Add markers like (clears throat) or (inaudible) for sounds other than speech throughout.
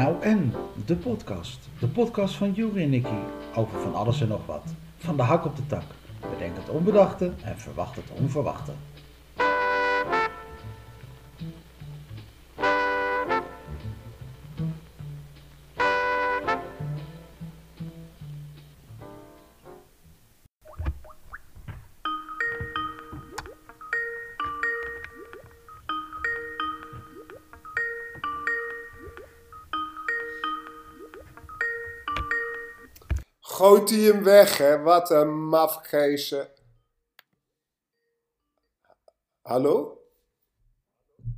LN, de podcast. De podcast van Juri en Nicky over van alles en nog wat. Van de hak op de tak. Bedenk het onbedachte en verwacht het onverwachte. Gooit hij hem weg, hè? Wat een mafkezen. Hallo?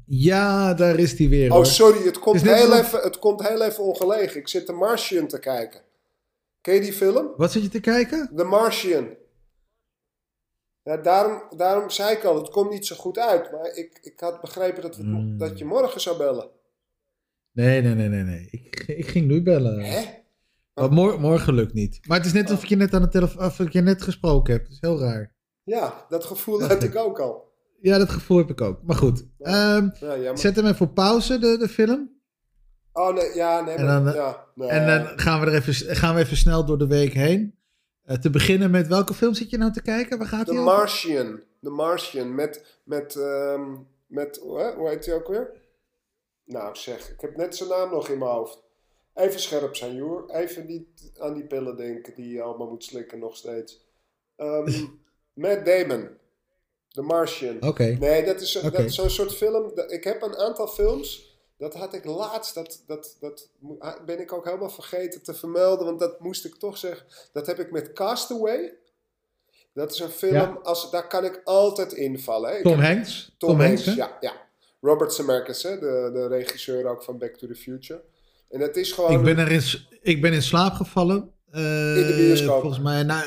Ja, daar is hij weer. Oh, hoor. sorry, het komt, heel even, het komt heel even ongelegen. Ik zit The Martian te kijken. Ken je die film? Wat zit je te kijken? The Martian. Ja, daarom, daarom zei ik al, het komt niet zo goed uit. Maar ik, ik had begrepen dat, we, Hmm. dat je morgen zou bellen. Nee, nee, nee, nee. nee. Ik, ik ging nu bellen. Hè? Maar mor- morgen lukt niet. Maar het is net alsof je net aan de telefoon, of ik je net gesproken hebt. Dat is heel raar. Ja, dat gevoel had ik ook al. (laughs) Ja, dat gevoel heb ik ook. Maar goed. Ehm, Ja, zet hem even op pauze, de, de film. Oh, nee, ja, nee, En maar, dan, ja, nee. En dan gaan we er even, gaan we even snel door de week heen. Eh, te beginnen met welke film zit je nou te kijken? Waar gaat The hij over? Martian. The Martian. Met, met, ehm, met hoe hoe heet hij ook weer? Nou zeg, ik heb net zijn naam nog in mijn hoofd. Even scherp zijn, joh. Even niet aan die pillen denken die je allemaal moet slikken nog steeds. Ehm (laughs) Matt Damon. The Martian. Oké. Nee, dat is, zo'n soort film. dat- Ik heb een aantal films. Dat had ik laatst. Dat, dat, dat ben ik ook helemaal vergeten te vermelden. Want dat moest ik toch zeggen. Dat heb ik met Castaway. Dat is een film. Ja. Als, daar kan ik altijd invallen. Hè. Tom Hanks. Tom, Hanks, ja, ja. Robert Zemeckis, hè, de, de regisseur ook van Back to the Future. En het is gewoon... Ik ben, er in, ik ben in slaap gevallen. eh, In de bioscoop. Volgens mij na,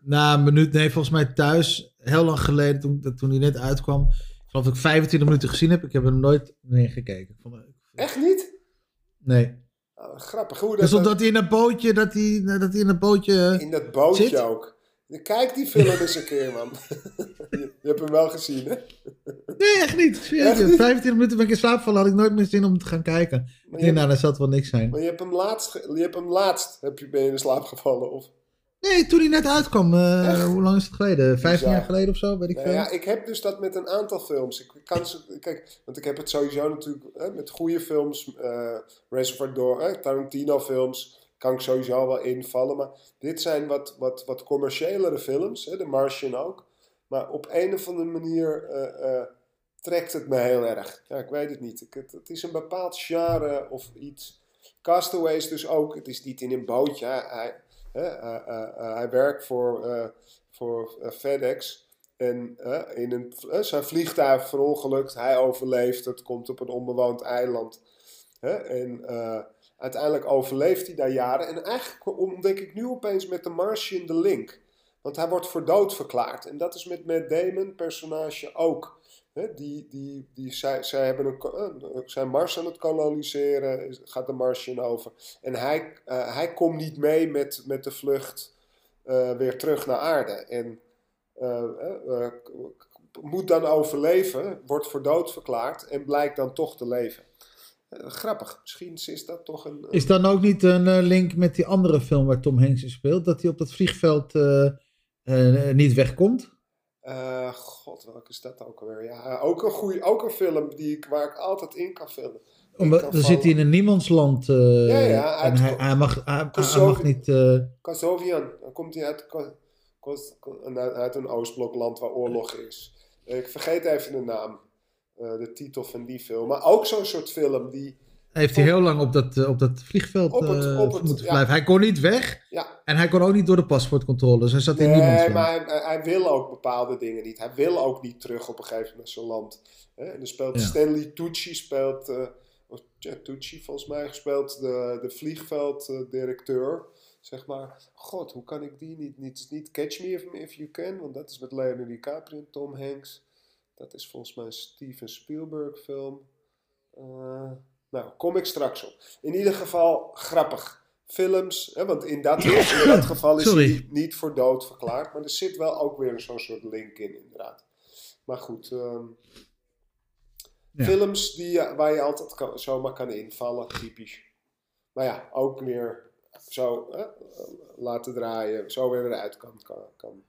na een minuut, nee, volgens mij thuis. Heel lang geleden, toen, toen hij net uitkwam. Ik geloof dat ik 25 minuten gezien heb. Ik heb hem nooit meer gekeken. Vond Echt niet? Nee. Ah, grappig hoe dat... Dus omdat hij in een bootje, dat hij, dat hij in een bootje... in dat bootje zit? ook. Kijk die film eens een keer, man. (laughs) je, je hebt hem wel gezien, hè? Nee, echt niet. Ik zweer het Echt je. niet? 25 minuten ben ik in slaap gevallen. Had ik nooit meer zin om te gaan kijken. Maar denk, nou, dat zal het wel niks zijn. maar je hebt hem laatst... Je hebt hem laatst... Heb je, ben je in slaap gevallen? Of... Nee, toen hij net uitkwam. eh, hoe lang is het geleden? 15 Bizar. jaar geleden of zo? Weet ik Nou veel. ja, ik heb dus dat met een aantal films. Ik kan ze, kijk, want ik heb het sowieso natuurlijk hè, met goede films, eh Reservoir Dogs, Tarantino films, kan ik sowieso wel invallen. Maar dit zijn wat, wat, wat commerciëlere films, hè, The Martian ook. Maar op een of andere manier eh, eh, trekt het me heel erg. Ja, ik weet het niet. Het, het is een bepaald genre of iets. Castaway is dus ook, het is niet in een bootje. Hij, hij, eh, werkt voor, voor FedEx. En in een, zijn vliegtuig verongelukt, hij overleeft, het komt op een onbewoond eiland. En uiteindelijk overleeft hij daar jaren. En eigenlijk ontdek ik nu opeens met de Martian de link. Want hij wordt voor dood verklaard. En dat is met Matt Damon, personage, ook. Die, die, die, zij, zij hebben een, eh, zijn Mars aan het koloniseren, is- gaat de Martian over. En hij, eh, hij komt niet mee met, met de vlucht eh, weer terug naar aarde. En moet dan overleven, wordt voor dood verklaard en blijkt dan toch te leven. Eh, grappig, misschien is dat toch een. een- Is dan ook niet een eh, link met die andere film waar Tom Hanks in speelt? Dat hij op dat vliegveld eh, eh, niet wegkomt? eh, God, welke is dat ook alweer? Ja, ook een, goeie, ook een film die ik, waar ik altijd in kan vullen. Omdat, dan zit hij in een niemandsland. eh, Ja, ja, en hij, hij, mag, hij, mag niet... eh, Kazovian, dan komt hij uit, uit uit een Oostblokland waar oorlog is. Eh, Ik vergeet even de naam, eh, de titel van die film. Maar ook zo'n soort film die. heeft hij heel lang op dat, eh, op dat vliegveld Op het- eh, op het- moeten ja. blijven. Hij kon niet weg Ja, en hij kon ook niet door de paspoortcontroles. Hij zat in nee, niemandsland. maar hij, hij- wil ook bepaalde dingen niet. Hij wil ook niet terug op een gegeven moment naar zijn land. Hè, En dan speelt Ja. Stanley Tucci, speelt, ja, Tucci volgens mij, speelt de, de vliegvelddirecteur. zeg maar, god, hoe kan ik die niet, niet, niet Catch Me If, if You Can, want dat is met Leonardo DiCaprio en Tom Hanks. Dat is volgens mij een Steven Spielberg film. Eh, nou, kom ik straks op. In ieder geval grappig. Films, hè, want in dat, in (coughs) dat geval is Sorry. niet, voor dood verklaard. Maar er zit wel ook weer zo'n soort link in, inderdaad. Maar goed, ehm, Ja. films die, waar je altijd kan, zomaar kan invallen, typisch. Maar ja, ook weer zo hè, laten draaien. Zo weer eruit kan, kan, kan,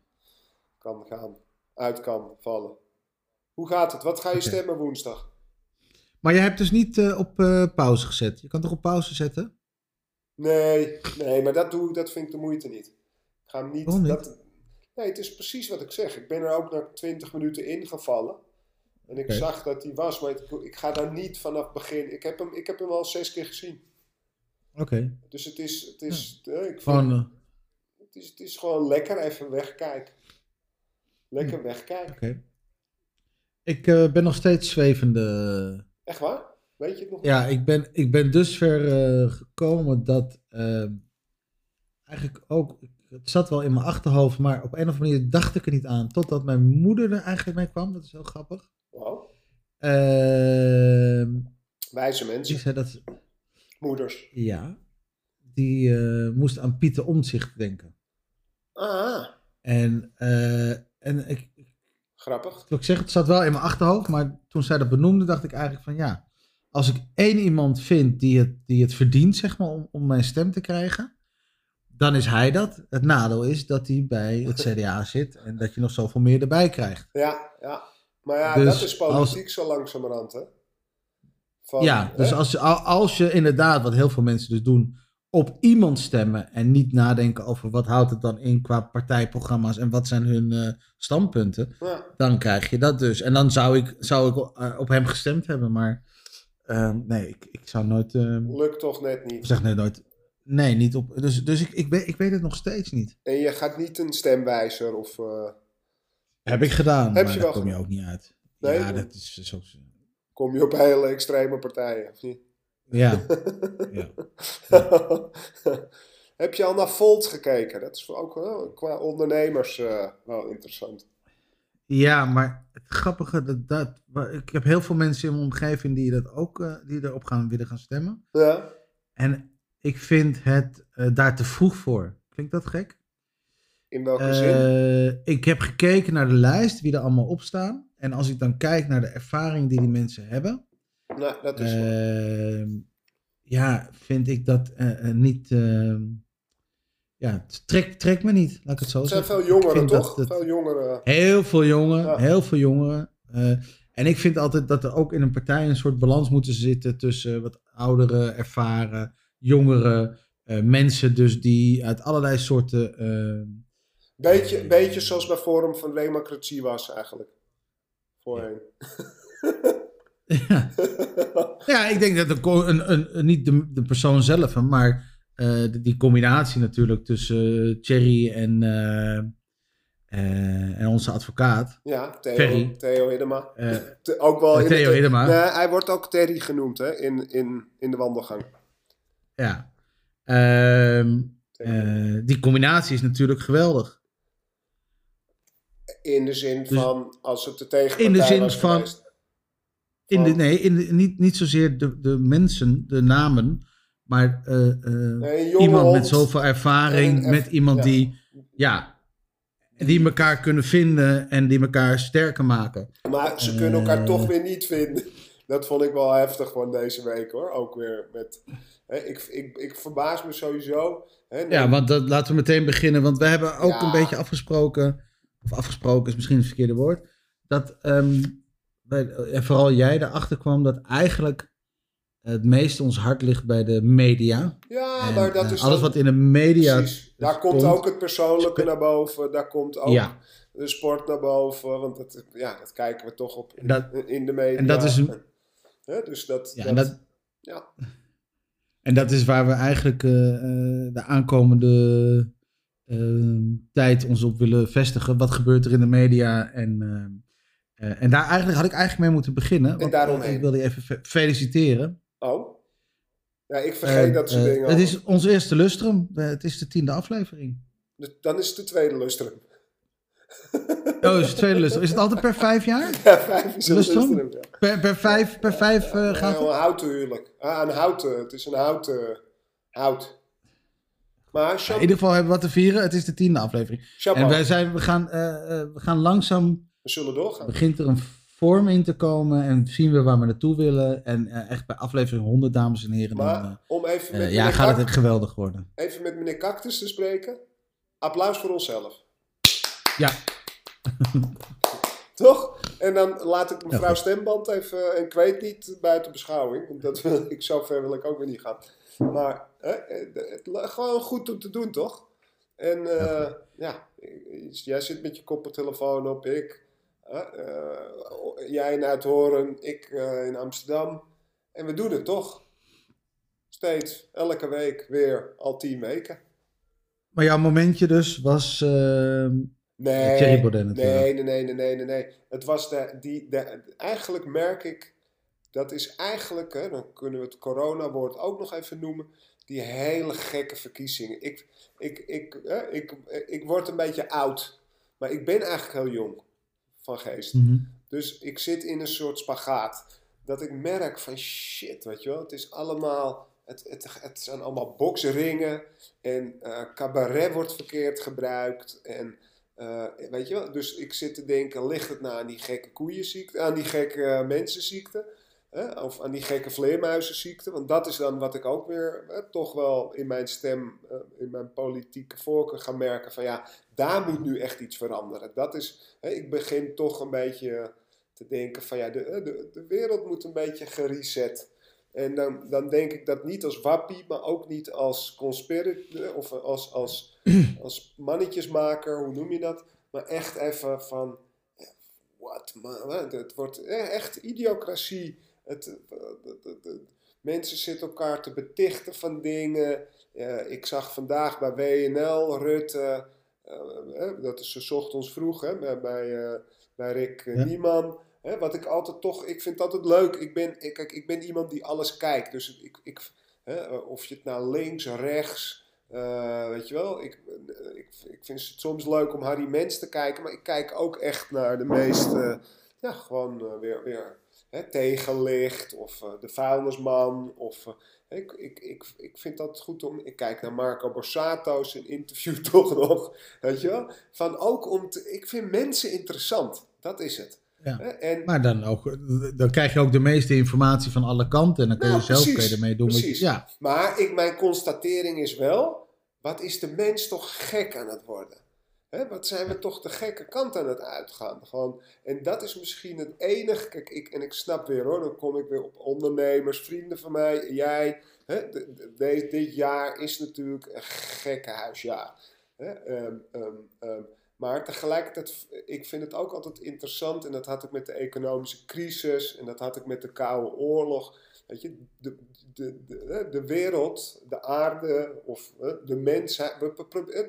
kan gaan. Uit kan vallen. Hoe gaat het? Wat ga je stemmen woensdag? Maar je hebt dus niet eh, op eh, pauze gezet. Je kan toch op pauze zetten? Nee, nee, maar dat, doe, ik- dat vind ik de moeite niet. Ik ga hem niet. Dat, nee, het is precies wat ik zeg. Ik ben er ook na 20 minuten ingevallen. En ik zag dat hij was, maar ik, ik ga daar niet vanaf begin. Ik heb hem, ik heb hem al zes keer gezien. Oké. Dus het is, het is, eh, ik vind, Gewoon, eh, het, is, het is gewoon lekker even wegkijken. Lekker Hm. wegkijken. oké. Ik eh, ben nog steeds zwevende. Echt waar? Weet je het nog? Ja, ik ben, ik ben dus ver eh, gekomen dat eh, eigenlijk ook, het zat wel in mijn achterhoofd, maar op een of andere manier dacht ik er niet aan. Totdat mijn moeder er eigenlijk mee kwam, dat is heel grappig. Wow. Ehm, Wijze die mensen. zei dat, Moeders. ja, die eh, moest aan Pieter Omtzigt denken. Ah, En, en ik, grappig. Ik zeg, het zat wel in mijn achterhoofd, maar toen zij dat benoemde, dacht ik eigenlijk van ja, als ik één iemand vind die het, die het verdient, zeg maar, om, om mijn stem te krijgen, dan is hij dat. Het nadeel is dat hij bij het (laughs) CDA zit en dat je nog zoveel meer erbij krijgt. Ja, ja. Maar ja, Dus dat is politiek zo langzamerhand, hè? Van, ja, dus als, als je inderdaad, wat heel veel mensen dus doen, op iemand stemmen en niet nadenken over wat houdt het dan in qua partijprogramma's en wat zijn hun eh, standpunten, Ja. dan krijg je dat dus. En dan zou ik, zou ik eh, op hem gestemd hebben, maar eh, nee, ik, ik zou nooit, eh, Lukt toch net niet. zeg nooit, nee, niet op, dus, dus ik, ik, weet, ik weet het nog steeds niet. En je gaat niet een stemwijzer of... eh, Heb ik gedaan, Heb maar je daar wel kom je ook niet uit. Nee? ja, dat is zo, kom je op hele extreme partijen, of niet? (laughs) ja, ja. (laughs) Heb je al naar Volt gekeken? Dat is ook wel qua ondernemers eh, wel interessant. Ja, maar het grappige, dat, dat, ik heb heel veel mensen in mijn omgeving die, dat ook, eh, die erop gaan willen gaan stemmen. Ja? En ik vind het eh, daar te vroeg voor. Vind ik dat gek? In welke zin? Eh, ik heb gekeken naar de lijst, wie er allemaal op staan. En als ik dan kijk naar de ervaring die die mensen hebben, Dat is ehm, ja, vind ik dat eh, eh, niet. ehm, ja, trekt trekt me niet, laat ik het zo Het zijn zeggen. veel jongeren, toch? het- Veel jongeren. Heel veel jongeren, Ja. heel veel jongeren. Eh, en ik vind altijd dat er ook in een partij een soort balans moet zitten tussen wat oudere, ervaren, jongeren, mensen dus die uit allerlei soorten. eh, Beetje, beetje zoals bij Forum van Democratie was eigenlijk. Voorheen. ja. (laughs) (laughs) ja, ik denk dat de, een, een, een- niet de, de persoon zelf, maar eh, de- die combinatie natuurlijk tussen eh, Thierry en, eh, en onze advocaat. Ja, Theo, Ferry. Theo Hiddema. ook wel in Theo het- Hiddema. Nee, hij wordt ook Terry genoemd hè, in, in, in de wandelgang. ja. Ehm, eh, die combinatie is natuurlijk geweldig. in de zin dus- van, als het de tegenpartij In de zin van- geweest. In de, Van- nee, in de, niet, niet zozeer de, de mensen, de namen, maar eh, eh, Nee, iemand met zoveel ervaring, met iemand ja. die, ja, die elkaar kunnen vinden en die elkaar sterker maken. Maar ze kunnen elkaar Eh. toch weer niet vinden. (laughs) Dat vond ik wel heftig van deze week hoor. Ook weer met. Hè, ik, ik, ik verbaas me sowieso. Hè, Ja, want dat, laten we meteen beginnen, want we hebben ook Ja. een beetje afgesproken, of afgesproken is misschien het verkeerde woord, dat, ehm, en vooral jij erachter kwam dat eigenlijk het meeste ons hart ligt bij de media. ja, En, maar dat eh, is. alles dan- wat in de media precies. Daar komt ook het persoonlijke naar boven. Daar komt ook Ja. de sport naar boven. Want dat, ja, dat kijken we toch op En dat- in de media. en dat is een- dus dat. Ja, dat, en dat, ja. En dat is waar we eigenlijk eh, eh, de aankomende eh, tijd ons op willen vestigen. Wat gebeurt er in de media? En, eh, eh, en daar eigenlijk had ik eigenlijk mee moeten beginnen. Want, daaromheen. ik wilde je even fe- feliciteren. Oh. Ja, ik vergeet Eh, dat soort eh, dingen. Het is ons eerste lustrum. Het is de tiende aflevering. Dan is het de tweede lustrum. Oh, is het tweede lustrum. Is het altijd per vijf jaar? (laughs) Ja, vijf is een Lustrum? lustrum. Ja. Per, per vijf, per vijf eh, gaat een het? houten huwelijk. Ah, een houten. Het is een houten hout. Maar in ieder geval hebben we wat te vieren. Het is de tiende aflevering. chapeau. En wij zijn, we, gaan, we gaan langzaam We zullen doorgaan. begint er een vorm in te komen en zien we waar we naartoe willen. En eh, echt bij aflevering 100, dames en heren, dan Maar eh, om even met, eh, ja, meneer gaat het geweldig worden. even met meneer Cactus te spreken. Applaus voor onszelf. Ja, (laughs) Toch? En dan laat ik mevrouw. Stemband even, en ik weet niet, buiten beschouwing. Want dat wil ik, zo ver wil ik ook weer niet gaan. Maar hè, gewoon goed om te doen, toch? En ja, jij zit met je koptelefoon op, ik. Eh, jij in Uithoren, ik eh, in Amsterdam. En we doen het toch? Steeds, elke week weer, al tien weken. maar jouw momentje dus was ehm, Nee, Thierry Baudet natuurlijk. nee, nee, nee, nee, nee, nee. Het was de, die, de, eigenlijk merk ik, dat is eigenlijk, hè, dan kunnen we het coronawoord ook nog even noemen, die hele gekke verkiezingen. Ik, ik, ik, hè, ik, ik word een beetje oud, maar ik ben eigenlijk heel jong van geest. mhm. Dus ik zit in een soort spagaat. Dat ik merk van shit, weet je wel. Het is allemaal, het, het, het zijn allemaal boksringen. En eh, cabaret wordt verkeerd gebruikt. En eh, weet je wel. Dus ik zit te denken, ligt het nou aan die gekke koeienziekte? Aan die gekke eh, mensenziekte? Hè? Of aan die gekke vleermuizenziekte? Want dat is dan wat ik ook weer eh, toch wel in mijn stem, eh, in mijn politieke voorkeur ga merken. Van ja, daar moet nu echt iets veranderen. Dat is, hè, ik begin toch een beetje te denken van ja, de, de, de wereld moet een beetje gereset. En dan, dan denk ik dat niet als wappie, maar ook niet als conspiracy of als, als, (clears throat) als mannetjesmaker, hoe noem je dat? Maar echt even van, wat man, hè, het wordt echt idiocratie. Het, eh, het- het- het- mensen zitten elkaar te betichten van dingen. Eh, ik zag vandaag bij WNL, Rutte, eh, dat is ze ochtends vroeg hè, bij, bij, bij Rick Ja. Nieman. Hè, wat ik altijd toch, ik vind het altijd leuk. Ik ben, ik, kijk, ik ben iemand die alles kijkt. Dus ik, ik, hè, of je het nou links, rechts, weet je wel. Ik, ik, ik vind het soms leuk om Harry Mens te kijken. Maar ik kijk ook echt naar de meeste, ja, gewoon weer, weer hè, tegenlicht. Of eh, de vuilnisman. Of, eh, ik, ik, ik, ik vind dat goed om. Ik kijk naar Marco Borsato, zijn interview (laughs) toch nog. Weet je wel? Van ook om te, ik vind mensen interessant. Dat is het. Ja. En, Maar dan, ook, dan krijg je ook de meeste informatie van alle kanten. En dan kun je Nou, zelf precies, kun je ermee doen. je- precies. ja, Maar ik, mijn constatering is wel, wat is de mens toch gek aan het worden? Hè, wat zijn we toch de gekke kant aan het uitgaan? Gewoon, en dat is misschien het enige, kijk, ik, en ik snap weer hoor, dan kom ik weer op ondernemers, vrienden van mij, jij. Hè, dit jaar is natuurlijk een gekkenhuisjaar. Hè, ehm, ehm, ehm, maar tegelijkertijd, ik vind het ook altijd interessant, en dat had ik met de economische crisis, en dat had ik met de Koude Oorlog. Weet je, de, de, de, wereld, de aarde of de mensheid,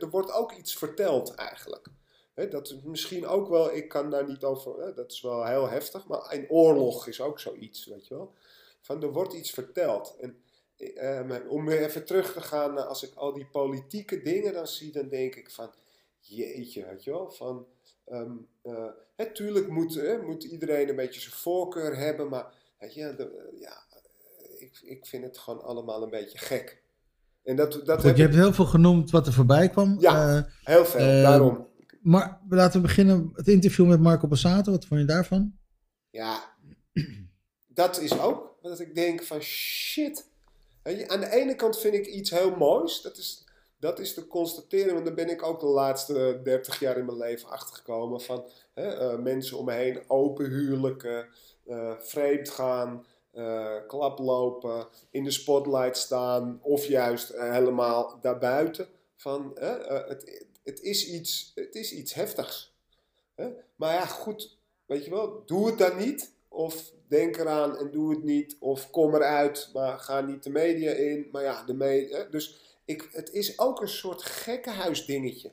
er wordt ook iets verteld eigenlijk. Dat is misschien ook wel, ik kan daar niet over, dat is wel heel heftig, maar een oorlog is ook zoiets, weet je wel. Van er wordt iets verteld. En eh, om weer even terug te gaan als ik al die politieke dingen dan zie, dan denk ik van, jeetje, weet je wel, van, ehm eh, tuurlijk moet, moet iedereen een beetje zijn voorkeur hebben, maar weet je, ja, ik, ik vind het gewoon allemaal een beetje gek. En dat, dat Goed, heb je hebt heel veel genoemd wat er voorbij kwam. Ja. Eh, heel veel, eh, daarom. maar laten we beginnen. Het interview met Marco Bassato. Wat vond je daarvan? Ja, (clears throat) dat is ook dat ik denk van shit. Aan de ene kant vind ik iets heel moois. Dat is, dat is te constateren, want daar ben ik ook de laatste 30 jaar in mijn leven achtergekomen. Van hè, eh, mensen om me heen, open huwelijken, vreemd gaan, klaplopen, in de spotlight staan of juist eh, helemaal daarbuiten. Van, eh, het, het, is iets, het is iets heftigs. Maar ja, goed, weet je wel, doe het dan niet. Of denk eraan en doe het niet. Of kom eruit, maar ga niet de media in. Maar ja, de media. Dus ik, het is ook een soort gekkenhuisdingetje.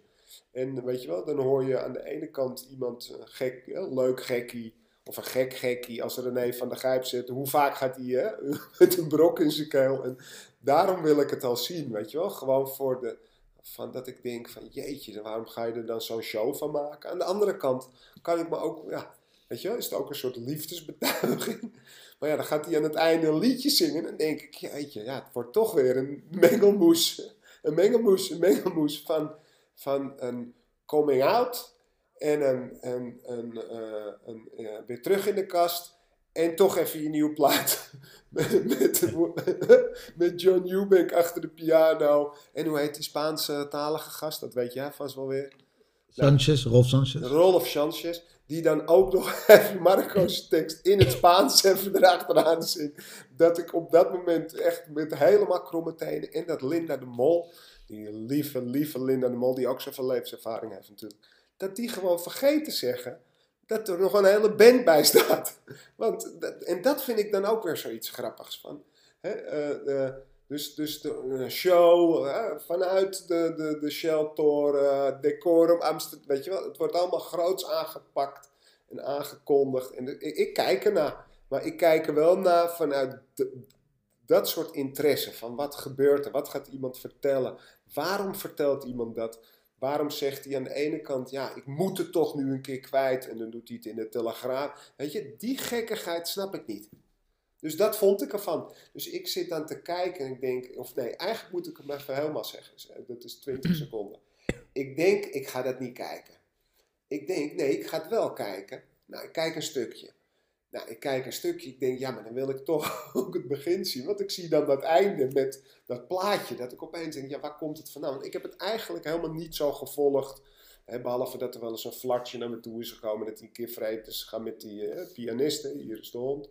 En weet je wel, dan hoor je aan de ene kant iemand eh, gek, eh, leuk gekkie. Of een gek gekkie als René van der Gijp zit. Hoe vaak gaat hij (laughs) met een brok in zijn keel? En daarom wil ik het al zien, weet je wel. Gewoon voor de, van dat ik denk van jeetje, waarom ga je er dan zo'n show van maken? Aan de andere kant kan ik me ook, ja, weet je is het ook een soort liefdesbetuiging. (laughs) Maar ja, dan gaat hij aan het einde een liedje zingen. En denk ik, jeetje, ja, het wordt toch weer een mengelmoes. Een mengelmoes, een mengelmoes van, van een coming out. En een, een, een, eh, een, weer terug in de kast. En toch even je nieuwe plaat. (laughs) met, met, met John Eubank achter de piano. En hoe heet die Spaanse talige gast? Dat weet jij vast wel weer. Sanchez, Rolf Sanchez. Rolf Sanchez. Die dan ook nog (laughs) even Marco's tekst in het Spaans even erachteraan zingt. Dat ik op dat moment echt met helemaal kromme tenen. En dat Linda de Mol. Die lieve, lieve Linda de Mol. Die ook zoveel levenservaring heeft natuurlijk. Dat die gewoon vergeet te zeggen dat er nog een hele band bij staat. (laughs) Want, en dat vind ik dan ook weer zoiets grappigs. Van, hè, eh, dus, dus de show vanuit de, de, de Shell-toren, decorum, Amsterdam, weet je wel. Het wordt allemaal groots aangepakt en aangekondigd. En ik, ik kijk ernaar. Maar ik kijk er wel naar vanuit dat soort interesse. Van wat gebeurt er? Wat gaat iemand vertellen? Waarom vertelt iemand dat? Waarom zegt hij aan de ene kant, ja, ik moet het toch nu een keer kwijt. En dan doet hij het in de telegraaf. Weet je, die gekkigheid snap ik niet. Dus dat vond ik ervan. Dus ik zit dan te kijken en ik denk, of nee, eigenlijk moet ik het maar even helemaal zeggen. Dat is 20 (clears throat) seconden. Ik denk, ik ga dat niet kijken. Ik denk, nee, ik ga het wel kijken. Nou, ik kijk een stukje. Nou, ik kijk een stukje. Ik denk, ja, maar dan wil ik toch (laughs) ook het begin zien. Want ik zie dan dat einde met dat plaatje. Dat ik opeens denk, ja, waar komt het vandaan? Want ik heb het eigenlijk helemaal niet zo gevolgd. Hè, behalve dat er wel eens een flartje naar me toe is gekomen. Dat hij een keer vreemd is gegaan met die eh. Hier is de hond.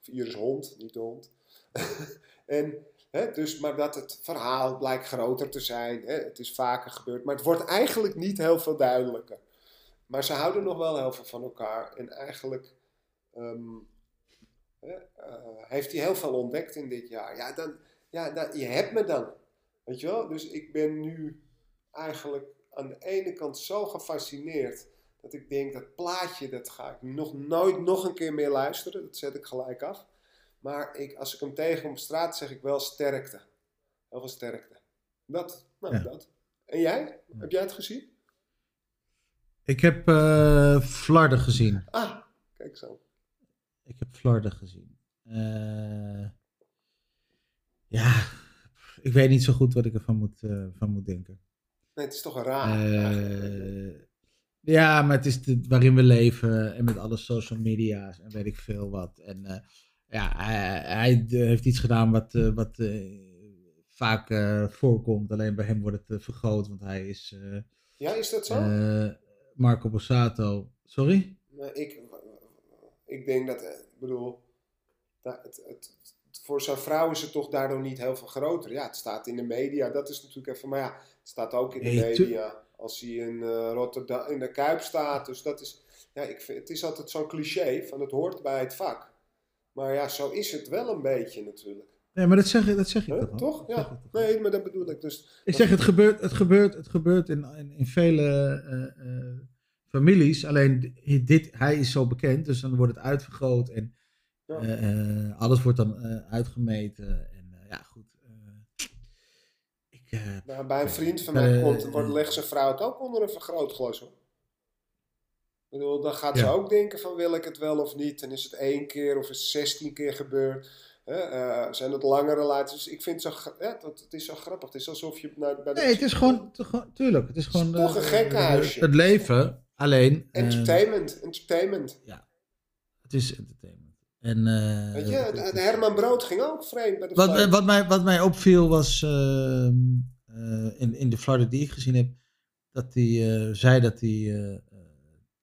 Of hier is hond, niet de hond. (laughs) en, hè, dus, maar dat het verhaal blijkt groter te zijn. Hè, het is vaker gebeurd. Maar het wordt eigenlijk niet heel veel duidelijker. Maar ze houden nog wel heel veel van elkaar. En eigenlijk ehm, eh, heeft hij heel veel ontdekt in dit jaar. Ja, dan, ja dan, je hebt me dan. Weet je wel? Dus ik ben nu eigenlijk aan de ene kant zo gefascineerd. Dat ik denk, dat plaatje, dat ga ik nog nooit nog een keer meer luisteren. Dat zet ik gelijk af. Maar ik, als ik hem tegen op straat zeg ik wel sterkte. Heel veel sterkte. Dat, nou Ja. dat. En jij? Heb jij het gezien? Ik heb eh Flarden gezien. Ah, kijk zo. Ik heb Flarden gezien. Eh, ja, ik weet niet zo goed wat ik ervan moet, eh, van moet denken. Nee, het is toch een raar. Eh, ja, maar het is de, waarin we leven en met alle social media's en weet ik veel wat. En ja, hij, hij heeft iets gedaan wat, wat vaak voorkomt. Alleen bij hem wordt het vergroot, want hij is ja, is dat zo? Marco Borsato. Sorry? Nee, ik, ik denk dat, eh, ik bedoel, dat het, het, voor zo'n vrouw is het toch daardoor niet heel veel groter. Ja, het staat in de media, dat is natuurlijk even, maar ja, het staat ook in de media. Als hij in eh, Rotterdam, in de Kuip staat, dus dat is, ja, ik vind, het is altijd zo'n cliché van het hoort bij het vak. Maar ja, zo is het wel een beetje natuurlijk. Nee, maar dat zeg, dat zeg ik toch? Dat Ja. Nee, maar dat bedoel ik dus. Ik zeg, het gebeurt, het gebeurt, het gebeurt in, in, in vele eh, families. Alleen di- dit, hij is zo bekend, dus dan wordt het uitvergroot en Ja. eh, eh, alles wordt dan eh, uitgemeten. En ja, goed. ik, Nou, bij een vriend van mij komt, wordt, legt zijn vrouw het ook onder een vergrootglas hoor. Ik bedoel, dan gaat ze Ja. ook denken van wil ik het wel of niet. En is het één keer of is het zestien keer gebeurd. Zijn het lange relaties? Ik vind het zo, ja, dat, het is zo grappig. Het is alsof je naar, bij de nee, het is gewoon, tuurlijk, het is gewoon toch eh, een gekkenhuisje. Het leven, alleen entertainment. entertainment. het is entertainment. En, eh, Weet je, de- de Herman Brood ging ook vreemd bij de Wat, wat, mij, wat mij opviel was ehm, eh, in, in de flarden die ik gezien heb, dat hij eh, zei dat hij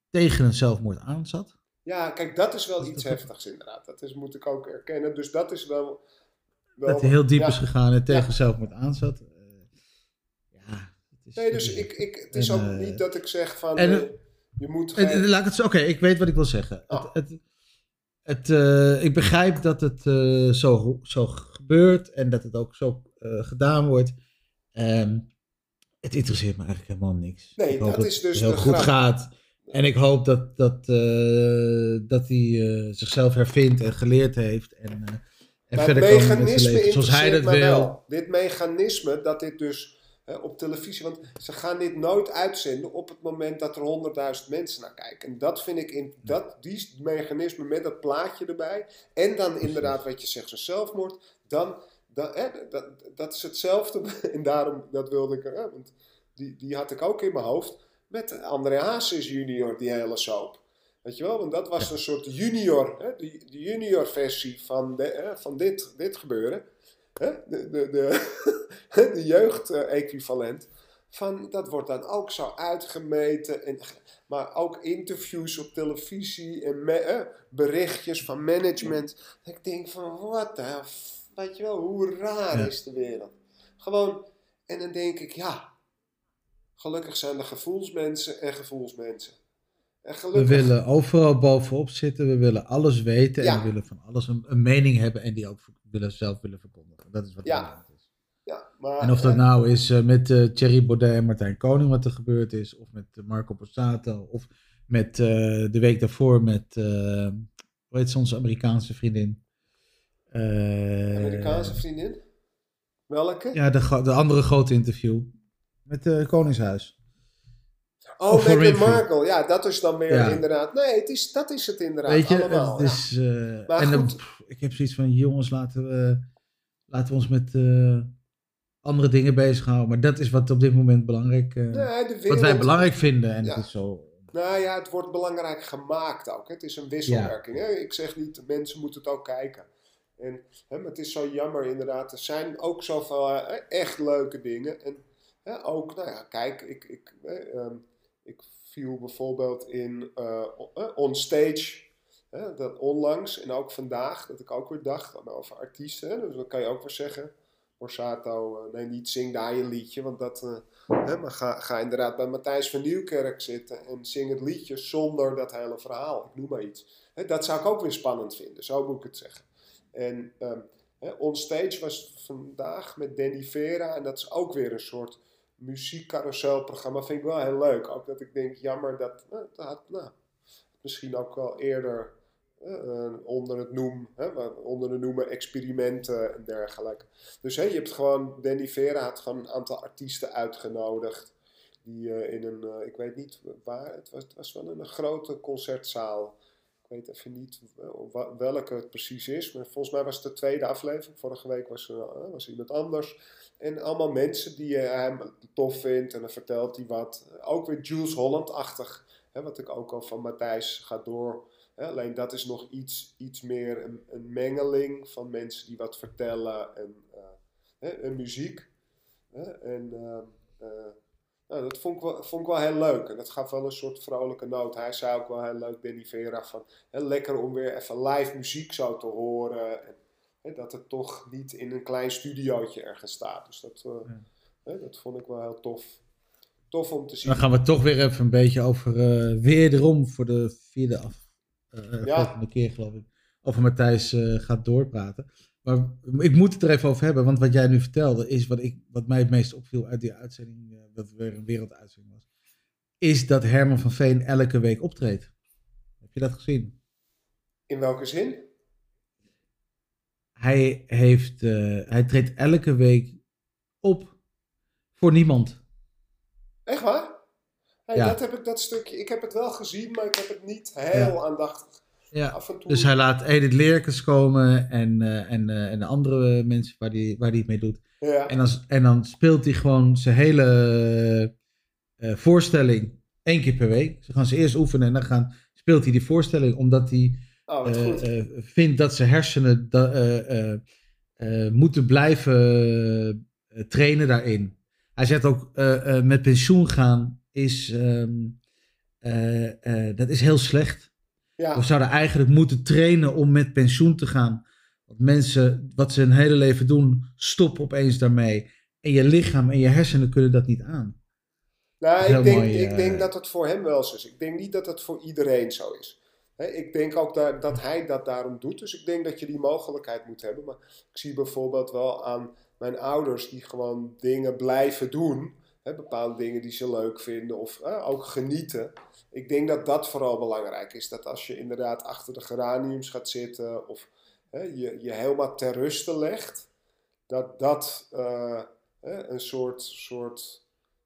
tegen een zelfmoord aan zat. Ja, kijk, dat is wel Dat is iets heftigs inderdaad. Dat is, moet ik ook erkennen. Dus dat is wel... wel Dat hij heel diep ja. is gegaan en tegen Ja. zelfmoord aan zat. Ja, het is, Nee, dus ik, ik, het is En, ook niet dat ik zeg van... en, je moet En, geen- en laat ik het zo, oké, ik weet wat ik wil zeggen. Oh. Het, het, het, eh, ik begrijp dat het eh, zo, zo gebeurt en dat het ook zo eh, gedaan wordt. Ehm, het interesseert me eigenlijk helemaal niks. Nee, dat is dus het heel goed grap. gaat. En ik hoop dat, dat, dat hij zichzelf hervindt en geleerd heeft. En, en Maar verder kan met zijn leven zoals hij dat wil. wel. Dit mechanisme, dat dit dus hè, op televisie... Want ze gaan dit nooit uitzenden op het moment dat er honderdduizend mensen naar kijken. En dat vind ik, in, dat, die mechanisme met dat plaatje erbij... En dan inderdaad wat je zegt, zo'n zelfmoord... Dan, dan, hè, dat, dat is hetzelfde. (laughs) En daarom, dat wilde ik... Hè, want die, die had ik ook in mijn hoofd. met André Hazes junior, die hele soap. Weet je wel, want dat was een soort junior, hè, de, de junior versie van, de, hè, van dit, dit gebeuren. Hè? De, de, de, (laughs) de jeugd-equivalent. Van, dat wordt dan ook zo uitgemeten. En, maar ook interviews op televisie en me, berichtjes van management. Ik denk van, wat de, weet je wel, hoe raar is de wereld? Gewoon, en dan denk ik, ja, gelukkig zijn er gevoelsmensen en gevoelsmensen. En gelukkig, We willen overal bovenop zitten, we willen alles weten en we willen van alles een, een mening hebben en die ook willen, zelf willen verkondigen. Dat is wat Ja. is. ja, maar, En of dat eh, nou is eh, met eh, Thierry Baudet en Martijn Koning wat er gebeurd is, of met Marco Borsato, of met de week daarvoor met, hoe heet ze, onze Amerikaanse vriendin? Amerikaanse vriendin? Welke? Ja, de, de andere grote interview met het Koningshuis. oh, of Meghan Winfrey. Markle. Ja, dat is dan meer Ja. inderdaad. Nee, het is, dat is het inderdaad Weet je, allemaal. het is, Maar en dan, goed. pff, ik heb zoiets van, jongens, laten we, laten we ons met eh, andere dingen bezighouden. Maar dat is wat op dit moment belangrijk, eh. Nee, wat wij belangrijk vinden. En Ja. het is zo, Nou ja, het wordt belangrijk gemaakt ook. hè. Het is een wisselwerking. Hè? Ik zeg niet, mensen moeten het ook kijken. En, hè, maar het is zo jammer inderdaad. Er zijn ook zoveel eh, echt leuke dingen. En hè, ook, nou ja, kijk, ik, ik, eh, ehm, ik viel bijvoorbeeld in on- eh, On Stage. Hè, dat onlangs en ook vandaag, dat ik ook weer dacht over artiesten. Dus dan kan je ook weer zeggen, Borsato, eh, nee niet zing daar je liedje, want dat... eh, Hè, maar ga, ga inderdaad bij Matthijs van Nieuwkerk zitten en zing het liedje zonder dat hele verhaal. Ik noem maar iets. Hè, dat zou ik ook weer spannend vinden, zo moet ik het zeggen. En ehm Onstage was vandaag met Danny Vera en dat is ook weer een soort muziekcarouselprogramma. Vind ik wel heel leuk. Ook dat ik denk, jammer dat, eh, dat had, nou, misschien ook wel eerder eh, onder het noem, hè, onder de noemen experimenten en dergelijke. Dus hè, je hebt gewoon, Danny Vera had gewoon een aantal artiesten uitgenodigd. Die eh, in een, eh, ik weet niet waar, het was, het was wel in een grote concertzaal. Ik weet even niet welke het precies is, maar volgens mij was het de tweede aflevering. Vorige week was, was iemand anders. En allemaal mensen die hem tof vindt en dan vertelt hij wat. Ook weer Jules Holland-achtig, hè, wat ik ook al van Matthijs ga door. Hè, alleen dat is nog iets, iets meer een, een mengeling van mensen die wat vertellen en, eh, hè, en muziek. Hè, en ehm, eh, nou, dat vond ik, wel, vond ik wel heel leuk. En dat gaf wel een soort vrolijke noot. Hij zei ook wel heel leuk, Danny Vera, van hè, lekker om weer even live muziek zo te horen. En, dat het toch niet in een klein studiootje ergens staat. Dus dat, eh, Ja. dat vond ik wel heel tof. Tof om te zien. Dan gaan we toch weer even een beetje over, eh wederom voor de vierde af, eh, Ja. volgende keer geloof ik, over Matthijs eh, gaat doorpraten. Maar ik moet het er even over hebben, want wat jij nu vertelde is wat, ik, wat mij het meest opviel uit die uitzending, eh, dat weer een werelduitzending was, is dat Herman van Veen elke week optreedt. Heb je dat gezien? In welke zin? Hij, heeft, eh, hij treedt elke week op voor niemand. Echt waar? Hey, Ja. dat, heb ik, dat stukje, ik heb het wel gezien, maar ik heb het niet heel Ja. aandachtig. Ja. Af en toe. Dus hij laat Edith Leerkens komen en, eh, en, eh, en de andere mensen waar hij waar die het mee doet. ja. En dan, en dan speelt hij gewoon zijn hele eh, voorstelling één keer per week. Ze gaan ze eerst oefenen en dan gaan, speelt hij die voorstelling omdat hij oh, vindt dat zijn hersenen da- moeten blijven trainen daarin. Hij zegt ook, met pensioen gaan is, ehm, eh, eh, dat is heel slecht. ja. We zouden eigenlijk moeten trainen om met pensioen te gaan. Want mensen, wat ze hun hele leven doen, stoppen opeens daarmee. En je lichaam en je hersenen kunnen dat niet aan. Nou, ik denk, mooi, ik eh, denk dat het voor hem wel zo is. Ik denk niet dat het voor iedereen zo is. Ik denk ook dat, dat hij dat daarom doet. Dus ik denk dat je die mogelijkheid moet hebben. Maar ik zie bijvoorbeeld wel aan mijn ouders die gewoon dingen blijven doen. Bepaalde dingen die ze leuk vinden of eh, ook genieten. Ik denk dat dat vooral belangrijk is. Dat als je inderdaad achter de geraniums gaat zitten of hè, je, je helemaal ter ruste legt. Dat dat eh, hè, een soort... soort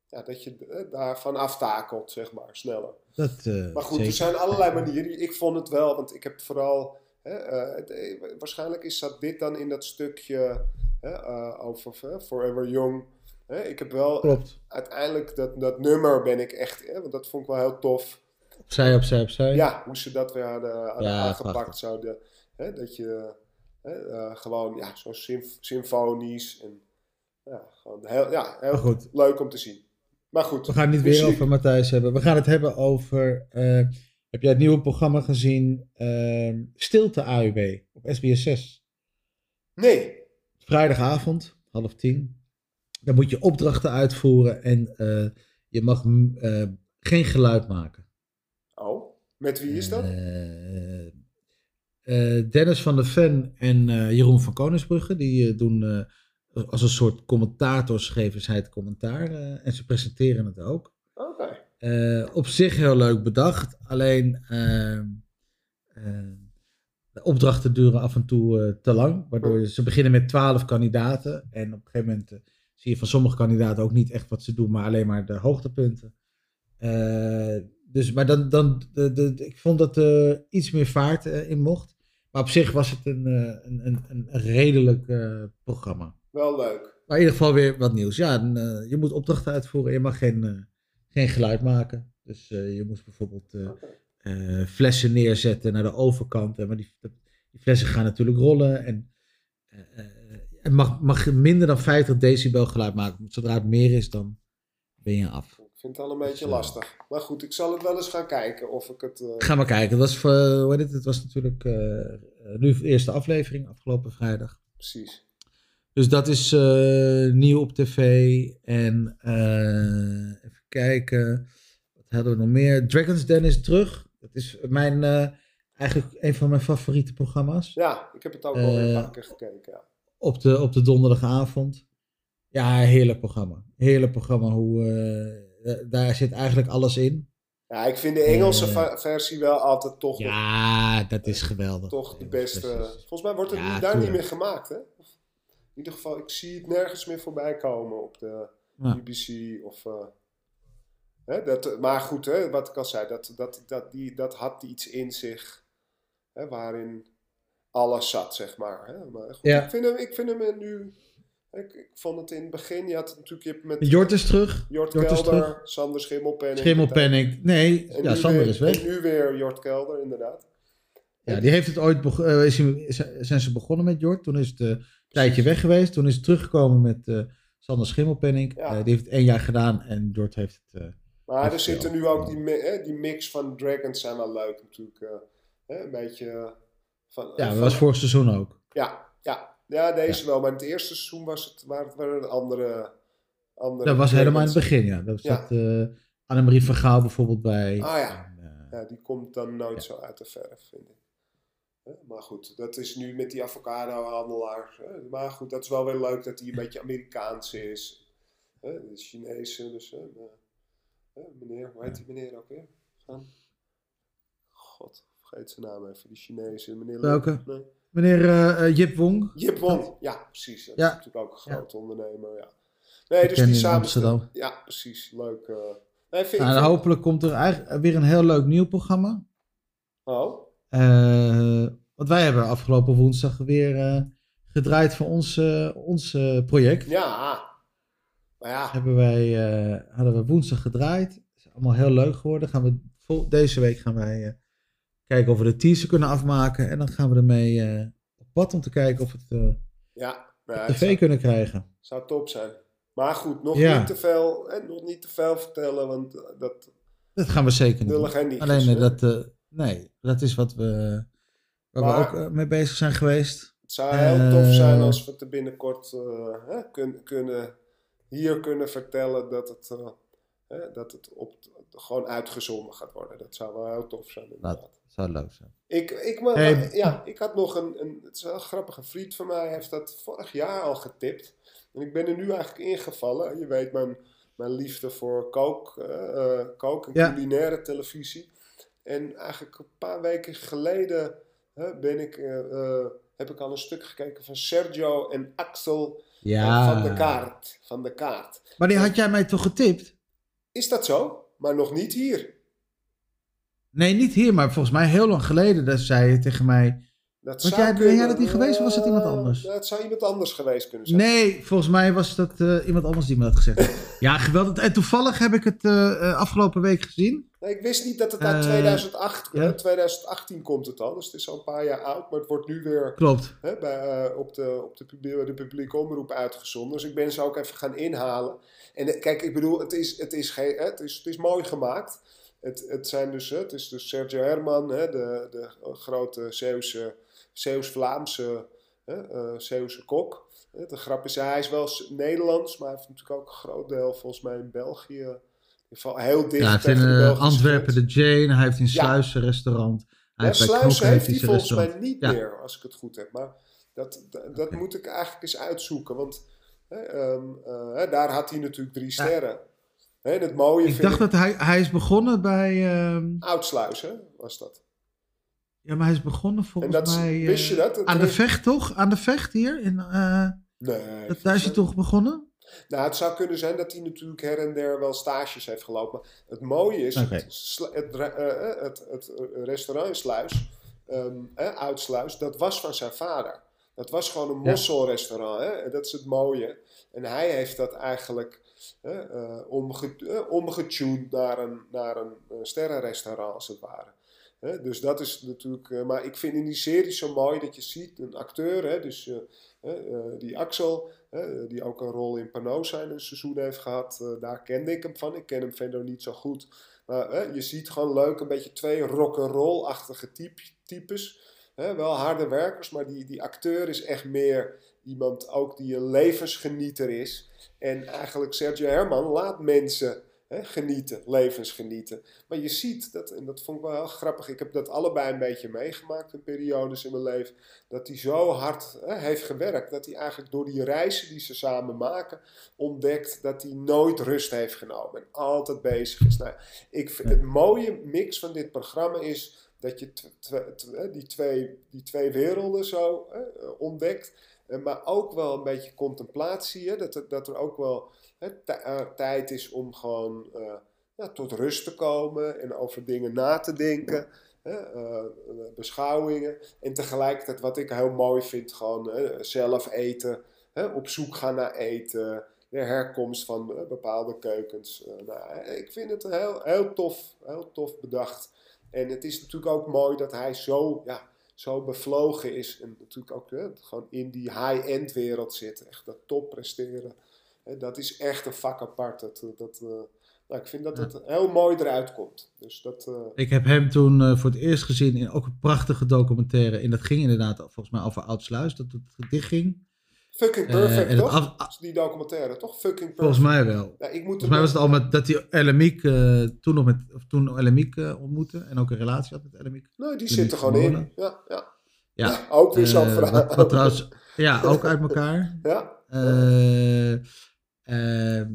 ja, dat je eh, daarvan aftakelt, zeg maar, sneller. Dat, eh, Maar goed, zeker. er zijn allerlei manieren. Ik vond het wel, want ik heb vooral. Het, waarschijnlijk is dat dit dan in dat stukje hè, over Forever Young. Hè, ik heb wel Klopt. uiteindelijk dat, dat nummer ben ik echt, hè, want dat vond ik wel heel tof. Opzij, opzij, opzij. Ja, hoe ze dat weer hadden, hadden Ja, aangepakt. prachtig. Zouden, hè, dat je hè, eh, gewoon ja, zo symf- symfonisch en ja, gewoon heel, ja, heel goed. leuk om te zien. Maar goed, We gaan het niet weer over Matthijs hebben. We gaan het hebben over. eh, heb jij het nieuwe programma gezien? eh, Stilte AUW op SBS 6. Nee, Vrijdagavond, half tien. Dan moet je opdrachten uitvoeren en eh, je mag mm, eh, geen geluid maken. oh, met wie is dat? Eh, Dennis van der Ven en Jeroen van Koningsbrugge, die doen als een soort commentators geven zij het commentaar en ze presenteren het ook. Oké, op zich heel leuk bedacht, alleen ehm, eh, de opdrachten duren af en toe te lang, waardoor je- ze beginnen met twaalf kandidaten en op een gegeven moment zie je van sommige kandidaten ook niet echt wat ze doen, maar alleen maar de hoogtepunten. Eh, dus, maar dan, dan de, de, ik vond dat er iets meer vaart eh, in mocht. Maar op zich was het een, eh, een, een, een redelijk programma. wel leuk. Maar in ieder geval weer wat nieuws. Ja, en, je moet opdrachten uitvoeren. Je mag geen, geen geluid maken. Dus je moest bijvoorbeeld flessen neerzetten naar de overkant. En, maar die, die flessen gaan natuurlijk rollen. En het mag, mag minder dan 50 decibel geluid maken. Want zodra het meer is, dan ben je af. Ik vind het al een beetje Dus, eh, lastig. Maar goed, ik zal het wel eens gaan kijken of ik het... eh, Ga maar kijken. Dat was, voor, hoe heet het? het was natuurlijk eh, nu de eerste aflevering, afgelopen vrijdag. precies. Dus dat is eh, nieuw op tv. En eh, even kijken. Wat hadden we nog meer? Dragon's Den is terug. Dat is mijn, eh, eigenlijk een van mijn favoriete programma's. Ja, ik heb het ook al een paar keer gekeken. Ja. Op de, op de donderdagavond. Ja, heerlijk programma. Heerlijk programma. Hoe, eh, eh, daar zit eigenlijk alles in. ja, ik vind de Engelse Eh, versie wel altijd toch, Ja, dat is geweldig. toch de beste. Volgens mij wordt het Ja, daar niet meer gemaakt, hè? In ieder geval, ik zie het nergens meer voorbij komen op de Ja. BBC of... hè, dat, maar goed, hè, wat ik al zei, dat, dat, dat, die, dat had iets in zich hè, waarin alles zat, zeg maar. Hè? Maar goed, Ja. ik, vind hem, ik vind hem nu... Ik, ik vond het in het begin, je had het natuurlijk je hebt met Jort is terug. Jort, Kelder, Sander Schimmelpenning. Schimmelpenning. Nee, En ja, Sander weer- is weg. En nu weer Jort Kelder, inderdaad. Ja, die heeft het ooit eh, is zijn ze begonnen met Jort. Toen is het een tijdje weg geweest. Toen is het teruggekomen met eh, Sander Schimmelpenning. Ja. Die heeft het één jaar gedaan en Jort heeft het. Maar er zitten nu ook die, mi- die mix van Dragons zijn wel leuk natuurlijk. eh, hè, een beetje van... ja, dat van- was vorig seizoen ook. Ja, ja. ja, deze wel. Maar in het eerste seizoen was het, waren het waren andere, andere Dat was helemaal in het begin, ja. Ja. zat eh Annemarie van Gaal bijvoorbeeld bij. Ah, ja. En, eh, Ja, die komt dan nooit Ja. zo uit de verf, vind ik. Maar goed, dat is nu met die avocado-handelaar. Maar goed, dat is wel weer leuk dat hij een beetje Amerikaans is. De Chinese, dus... meneer, hoe heet die meneer ook weer? God, vergeet zijn naam even. Die Chinese meneer... Welke? Nee. Meneer eh, eh, Jip Wong. Jip Wong, ja, precies. Dat Ja. is natuurlijk ook een grote ondernemer, ja. Nee, dus die samen... Amsterdam. Ja, precies. Leuk. eh. Nee, vind, Nou, en hopelijk komt er eigenlijk weer een heel leuk nieuw programma. Oh, want wij hebben afgelopen woensdag weer gedraaid voor ons, ons project. ja. Maar ja, hebben wij, hadden we woensdag gedraaid. is allemaal heel leuk geworden. Gaan we, deze week gaan wij kijken of we de teaser kunnen afmaken. En dan gaan we ermee eh, op pad om te kijken of we het eh, ja. Tv zou, kunnen krijgen. zou top zijn. Maar goed, nog, Ja. niet te veel, hè, nog niet te veel vertellen, want eh, dat Dat gaan we zeker niet. Alleen eh, dat, nee, dat is wat we, waar Maar- we ook mee bezig zijn geweest. Het zou heel tof zijn als we het er binnenkort hè, kun- kunnen, hier kunnen vertellen dat het, hè, dat het op, gewoon uitgezonden gaat worden. Dat zou wel heel tof zijn inderdaad. Dat zou leuk zijn. Ik, ik, maar, Hey. ja, ik had nog een, een, het is wel grappig, een vriend van mij heeft dat vorig jaar al getipt. En ik ben er nu eigenlijk ingevallen. Je weet mijn, mijn liefde voor kook, eh, eh, kook en Ja. culinaire televisie. En eigenlijk een paar weken geleden hè, ben ik, eh, heb ik al een stuk gekeken van Sergio en Axel Ja. van de Kaart. Van de Kaart. Maar die had jij mij toch getipt? Is dat zo? Maar nog niet hier. Nee, niet hier, maar volgens mij heel lang geleden dat zei je tegen mij... Dat Was jij- ben jij kunnen. dat niet geweest of was het iemand anders? Het zou iemand anders geweest kunnen zijn. Nee, volgens mij was dat eh, iemand anders die me dat gezegd heeft. (laughs) Ja, geweldig. En toevallig heb ik het eh, eh, afgelopen week gezien. Nee, ik wist niet dat het uit Eh, 2008, ja. hè, 2018 komt het al. Dus het is al een paar jaar oud. Maar het wordt nu weer Klopt. hè, bij, op, de, op de, publie- de publieke omroep uitgezonden. Dus ik ben ze ook even gaan inhalen. En kijk, ik bedoel, het is, het is, geen, het is, het is mooi gemaakt. Het, het, zijn dus, het is dus Sergio Herman, hè, de, de grote Zeeuwse, Zeeuws-Vlaamse hè, eh, Zeeuwse kok. De grap is, hij is wel Nederlands, maar hij heeft natuurlijk ook een groot deel volgens mij in België. In geval heel dicht Ja, hij heeft in eh, Antwerpen de Jane. Hij heeft in Ja. Sluis een restaurant. Hij Ja, heeft Sluis hij volgens mij niet Ja. meer, als ik het goed heb. Maar dat, dat, moet ik eigenlijk eens uitzoeken. Want hè, ehm, eh, daar had hij natuurlijk drie sterren. Hè, het mooie Ik dacht dat hij, hij is begonnen bij... ehm, Oudsluis, hè, was dat. ja, maar hij is begonnen En volgens dat, mij... eh, wist je dat? Het aan de vecht, toch? Aan de vecht hier? In, eh, Nee. dat, daar is hij toch begonnen? Nou, het zou kunnen zijn dat hij natuurlijk her en der wel stages heeft gelopen. Het mooie is, het, het, eh, eh, het, het eh, restaurant in Sluis, ehm, eh, Oudsluis, dat was van zijn vader. Dat was gewoon een Ja. mosselrestaurant. Hè? En dat is het mooie. En hij heeft dat eigenlijk eh, omge, eh, omgetuned naar een, naar een eh, sterrenrestaurant, als het ware. Dus dat is natuurlijk. maar ik vind in die serie zo mooi dat je ziet een acteur, dus die Axel, die ook een rol in Panosa in een seizoen heeft gehad. eh, daar kende ik hem van. Ik ken hem verder niet zo goed. Maar je ziet gewoon leuk een beetje twee rock'n'roll-achtige typ, types. Wel harde werkers, maar die, die acteur is echt meer iemand ook die een levensgenieter is. En eigenlijk Sergio Herman laat mensen hè, genieten, levensgenieten. Maar je ziet dat, en dat vond ik wel heel grappig. Ik heb dat allebei een beetje meegemaakt in periodes in mijn leven. Dat hij zo hard hè, heeft gewerkt. Dat hij eigenlijk door die reizen die ze samen maken. ontdekt dat hij nooit rust heeft genomen. En altijd bezig is. Nou, ik vind, het mooie mix van dit programma is. Dat je die, twee, die twee werelden zo hè, ontdekt. Eh, Maar ook wel een beetje contemplatie. Hè? Dat, er, dat er ook wel hè, eh, tijd is om gewoon eh, ja, tot rust te komen en over dingen na te denken. Hè? beschouwingen. En tegelijkertijd, wat ik heel mooi vind, gewoon hè, zelf eten. Op zoek gaan naar eten. De herkomst van bepaalde keukens. Nou, ik vind het heel, heel, tof, heel tof bedacht. En het is natuurlijk ook mooi dat hij zo, ja, zo bevlogen is. En natuurlijk ook hè, gewoon in die high-end wereld zit. Echt dat top presteren. Hè, dat is echt een vak apart. Dat, eh, dat, eh, nou, ik vind dat het heel mooi eruit komt. Dus dat, eh, Ik heb hem toen voor het eerst gezien in ook een prachtige documentaire. En dat ging inderdaad volgens mij over Oudsluis, dat het dicht ging. Fucking Eh, perfect, toch? af- Dat is die documentaire, toch? Fucking perfect. Volgens mij wel. Ja, ik moet Volgens mij was het al met dat hij Elemiek eh, toen nog met of toen Elemiek eh, ontmoette en ook een relatie had met Elemiek. Nee, die zit er gewoon in. Ja, ja. Ja, Ja, (laughs) ook weer zo'n verhaal. wat, wat trouwens, ja, ook uit elkaar. (laughs) Ja, Eh, eh,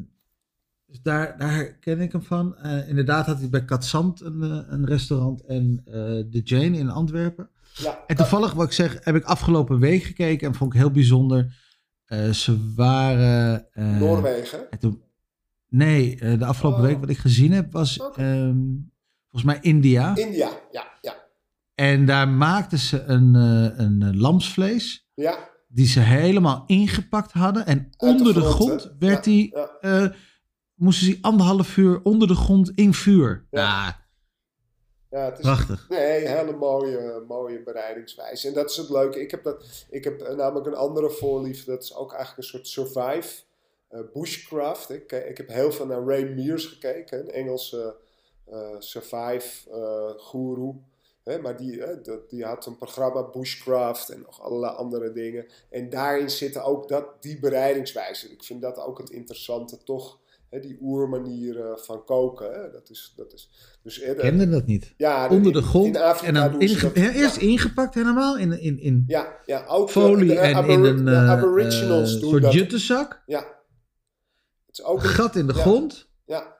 dus daar, daar ken ik hem van. Inderdaad had hij bij Katzand een, een restaurant en de Jane in Antwerpen. ja. En toevallig, wat ik zeg, heb ik afgelopen week gekeken en vond ik heel bijzonder. Eh, ze waren. eh, Noorwegen. en toen, nee, eh, de afgelopen Oh. week wat ik gezien heb was ehm, volgens mij India. India, ja, ja. En daar maakten ze een, een lamsvlees. Ja, Die ze helemaal ingepakt hadden. En onder de grond, werd Ja, die. ja. moesten ze anderhalf uur onder de grond in vuur. Ja. Ja, Ja, het is prachtig. Nee, een hele mooie, mooie bereidingswijze. En dat is het leuke. Ik heb, dat, ik heb namelijk een andere voorliefde. Dat is ook eigenlijk een soort survive eh, bushcraft. Ik, ik heb heel veel naar Ray Mears gekeken. Een Engelse eh, survive eh guru. Hè, maar die, die had een programma Bushcraft en nog allerlei andere dingen. En daarin zitten ook dat, die bereidingswijze. Ik vind dat ook het interessante, toch? Hè, die oermanier eh, van koken. Hè? Dat is, dat is, dus, eh, kende dat niet. ja, Onder in- de grond. In Afrika en dan doen ze inge- dat. ja, eerst ingepakt helemaal in, in, in Ja, ja, de- folie de, en in een eh, Aboriginals eh, doen soort dat. juttenzak. Ja. Het is ook Een gat in de ja. grond. ja.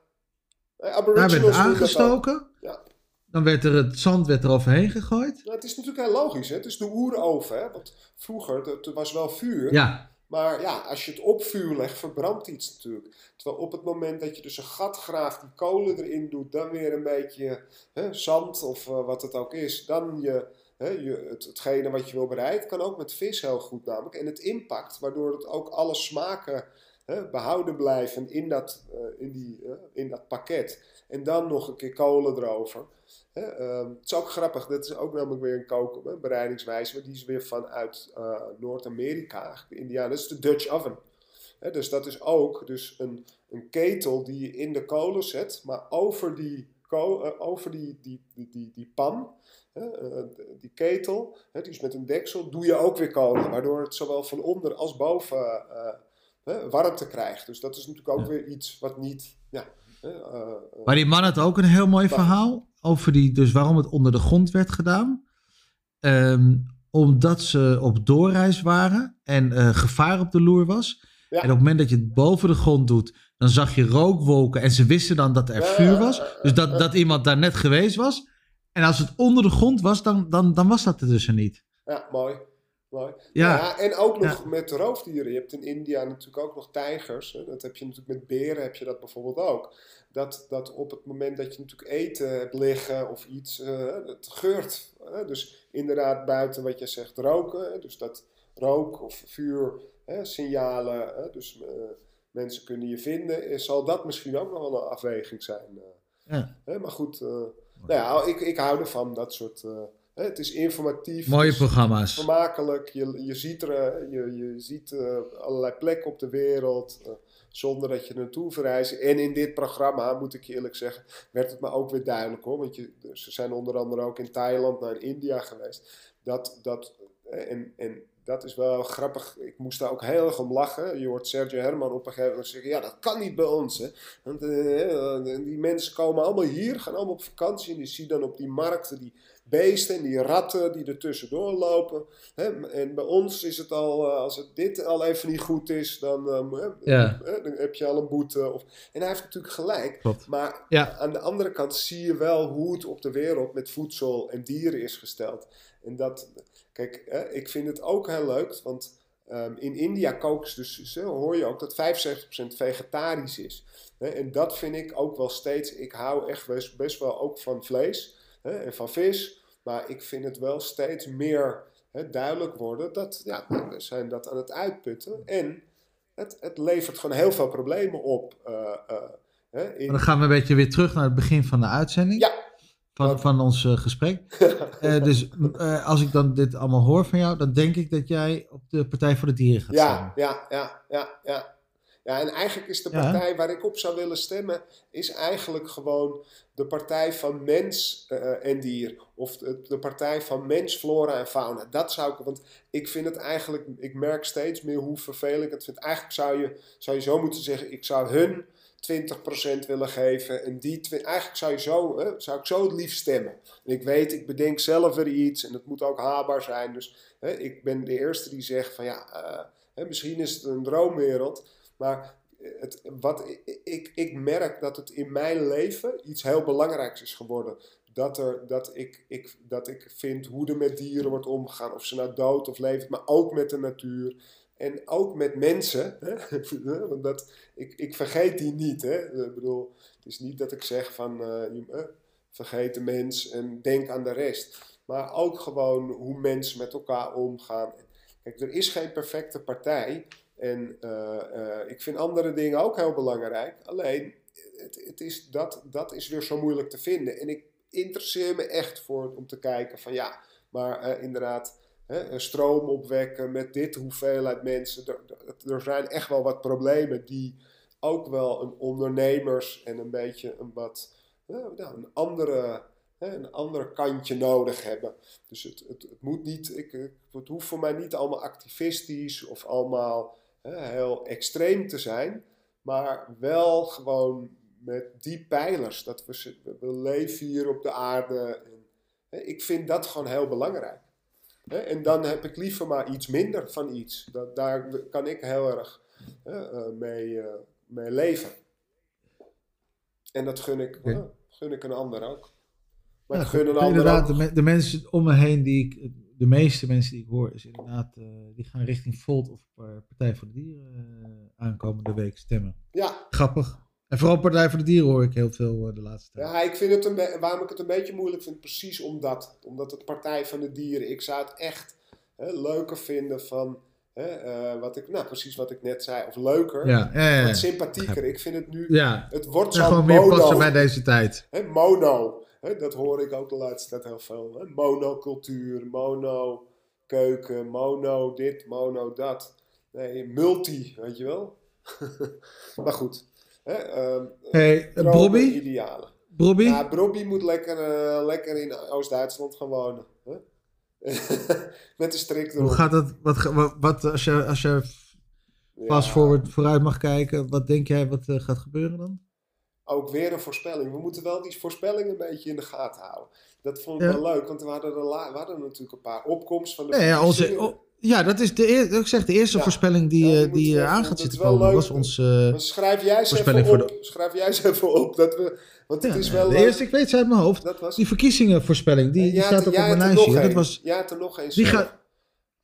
Eh, Daar werd aangestoken. Ja. Dan werd er het zand werd er overheen gegooid. Nou, het is natuurlijk heel logisch, hè? Het is de oeroven, hè? Want vroeger, er was wel vuur. Ja, Maar ja, als je het op vuur legt, verbrandt iets natuurlijk. Terwijl op het moment dat je dus een gat graaft, die kolen erin doet, dan weer een beetje hè, zand of eh, wat het ook is, dan je hè, je, het, hetgene wat je wil bereiden, kan ook met vis heel goed namelijk. En het impact, waardoor het ook alle smaken hè, behouden blijven in dat, eh, in, die, eh, in dat pakket. En dan nog een keer kolen erover. Hè, ehm, het is ook grappig, dat is ook namelijk weer een koken, hè, bereidingswijze, maar die is weer vanuit uh, Noord-Amerika, India. Dat is de Dutch oven. Hè, dus dat is ook dus een, een ketel die je in de kolen zet, maar over die, over die, die, die, die, die pan uh, die ketel, hè, die is met een deksel, doe je ook weer kolen. Waardoor het zowel van onder als boven warmte krijgt. Dus dat is natuurlijk ook weer iets wat niet. Ja, maar die man had ook een heel mooi verhaal over die, dus waarom het onder de grond werd gedaan. Um, omdat ze op doorreis waren en gevaar op de loer was. En op het moment dat je het boven de grond doet, dan zag je rookwolken en ze wisten dan dat er vuur was. Dus dat, dat iemand daar net geweest was. En als het onder de grond was, dan, dan, dan was dat er dus niet. Ja, mooi. Mooi. Ja. ja en ook nog met roofdieren. Je hebt in India natuurlijk ook nog tijgers. Hè? Dat heb je natuurlijk met beren, heb je dat bijvoorbeeld ook. Dat, dat op het moment dat je natuurlijk eten hebt liggen of iets, uh, het geurt. Hè? Dus inderdaad buiten wat je zegt roken. Hè? Dus dat rook of vuur, hè? signalen. Dus uh, mensen kunnen je vinden. Zal dat misschien ook nog wel een afweging zijn. Uh, ja. Maar goed... Nou ja, ik, ik hou ervan, dat soort... Het is informatief. Mooie programma's. Vermakelijk. Je, je ziet, er, je, je ziet uh, allerlei plekken op de wereld. Uh, zonder dat je naartoe verrijst. En in dit programma, moet ik je eerlijk zeggen, werd het me ook weer duidelijk hoor. Want je, ze zijn onder andere ook in Thailand naar India geweest. Dat, dat, en, en dat is wel grappig. Ik moest daar ook heel erg om lachen. Je hoort Sergio Herman op een gegeven moment zeggen: Ja, dat kan niet bij ons. Hè. Want uh, die mensen komen allemaal hier, gaan allemaal op vakantie. En die zien dan op die markten die beesten en die ratten die er tussendoor lopen. Hè. En bij ons is het al, uh, als het dit al even niet goed is, dan, um, ja. dan heb je al een boete. Of... En hij heeft natuurlijk gelijk. Maar ja. aan de andere kant zie je wel hoe het op de wereld met voedsel en dieren is gesteld. En dat, kijk, hè, ik vind het ook heel leuk, want um, in India koken ze dus, hoor je ook dat 75% vegetarisch is. Hè, en dat vind ik ook wel steeds, ik hou echt best, best wel ook van vlees hè, en van vis, maar ik vind het wel steeds meer hè, duidelijk worden dat, ja, we zijn dat aan het uitputten. En het, het levert gewoon heel veel problemen op. Uh, uh, in... Dan gaan we een beetje weer terug naar het begin van de uitzending. Ja van, van ons uh, gesprek. (laughs) dus als ik dan dit allemaal hoor van jou, dan denk ik dat jij op de Partij voor de Dieren gaat ja, stemmen. Ja, ja, ja, ja. Ja, en eigenlijk is de partij ja. waar ik op zou willen stemmen, is eigenlijk gewoon de partij van mens en dier. Of de, de, partij van mens, flora en fauna. Dat zou ik, want ik vind het eigenlijk, ik merk steeds meer hoe vervelend ik het vind. Eigenlijk zou je, zou je zo moeten zeggen, ik zou hun 20% willen geven. En die eigenlijk zou, je zo, hè, zou ik zo het liefst stemmen. En ik weet, ik bedenk zelf weer iets en het moet ook haalbaar zijn. Dus hè, ik ben de eerste die zegt van ja, uh, hè, misschien is het een droomwereld. Maar het, wat, ik, ik merk dat het in mijn leven iets heel belangrijks is geworden. Dat, er, dat, ik, ik, dat ik vind hoe er met dieren wordt omgegaan. Of ze nou dood of leven, maar ook met de natuur. En ook met mensen, (laughs) hè? (laughs) want dat, ik, ik vergeet die niet. Hè? Ik bedoel, het is niet dat ik zeg van uh, vergeet de mens en denk aan de rest. Maar ook gewoon hoe mensen met elkaar omgaan. Kijk, er is geen perfecte partij. En uh, ik vind andere dingen ook heel belangrijk. Alleen, het, het is, dat, dat is weer zo moeilijk te vinden. En ik interesseer me echt voor om te kijken van ja, maar inderdaad hè, stroom opwekken met dit hoeveelheid mensen. Er, er, zijn echt wel wat problemen die ook wel een ondernemers en een beetje een wat nou, een andere een ander kantje nodig hebben. Dus het, het, het moet niet, ik, het hoeft voor mij niet allemaal activistisch of allemaal heel extreem te zijn, maar wel gewoon met die pijlers. Dat we, we leven hier op de aarde. En, hè, ik vind dat gewoon heel belangrijk. En dan heb ik liever maar iets minder van iets. Dat, daar kan ik heel erg mee, uh, mee leven. En dat gun ik, okay. gun ik een ander ook. Maar ja, ik gun een ander inderdaad, ook. De, de, mensen om me heen die ik, de meeste mensen die ik hoor, is inderdaad, die gaan richting Volt of Partij voor de Dieren aankomende week stemmen. Ja. Grappig. En vooral Partij voor de Dieren hoor ik heel veel eh, de laatste tijd. Ja, ik vind het een waarom ik het een beetje moeilijk vind, precies omdat. Omdat het Partij van de Dieren, ik zou het echt hè, leuker vinden van, hè, eh, wat ik, nou precies wat ik net zei, of leuker, Ja, ja, ja. wat sympathieker. Ik vind het nu, het wordt zo gewoon meer passen bij deze tijd. Hè, mono, hè, dat hoor ik ook de laatste tijd heel veel. Monocultuur, mono keuken, mono dit, mono dat. Nee, multi, weet je wel. (laughs) maar goed. Hè, ehm, Hey, eh, Bobby? idealen. Bobby? Ja, Bobby moet lekker, eh, lekker in Oost-Duitsland gaan wonen. Hè? (laughs) Met de strik erop. Hoe gaat het? Wat, wat, wat als je, als je fast Ja, forward vooruit mag kijken, wat denk jij wat eh, gaat gebeuren dan? Ook weer een voorspelling. We moeten wel die voorspelling een beetje in de gaten houden. Dat vond ik Ja. wel leuk, want we hadden, er la- we hadden natuurlijk een paar opkomst van de Nee, ja, onze, verkiezingen. oh, ja, dat is de, eer, ik zeg, de eerste Ja. voorspelling die, Ja, die eh, die we eh, even- aan gaat zitten komen, was ons... eh, Maar schrijf jij eens Voorspelling even voor op. Schrijf jij eens even op. Dat we, want het ja, is wel de leuk. eerste, ik weet ze uit mijn hoofd. Dat was Die verkiezingenvoorspelling, die, En die jij staat ook op mijn lijstje. Dat was, had er nog eens. die gaat,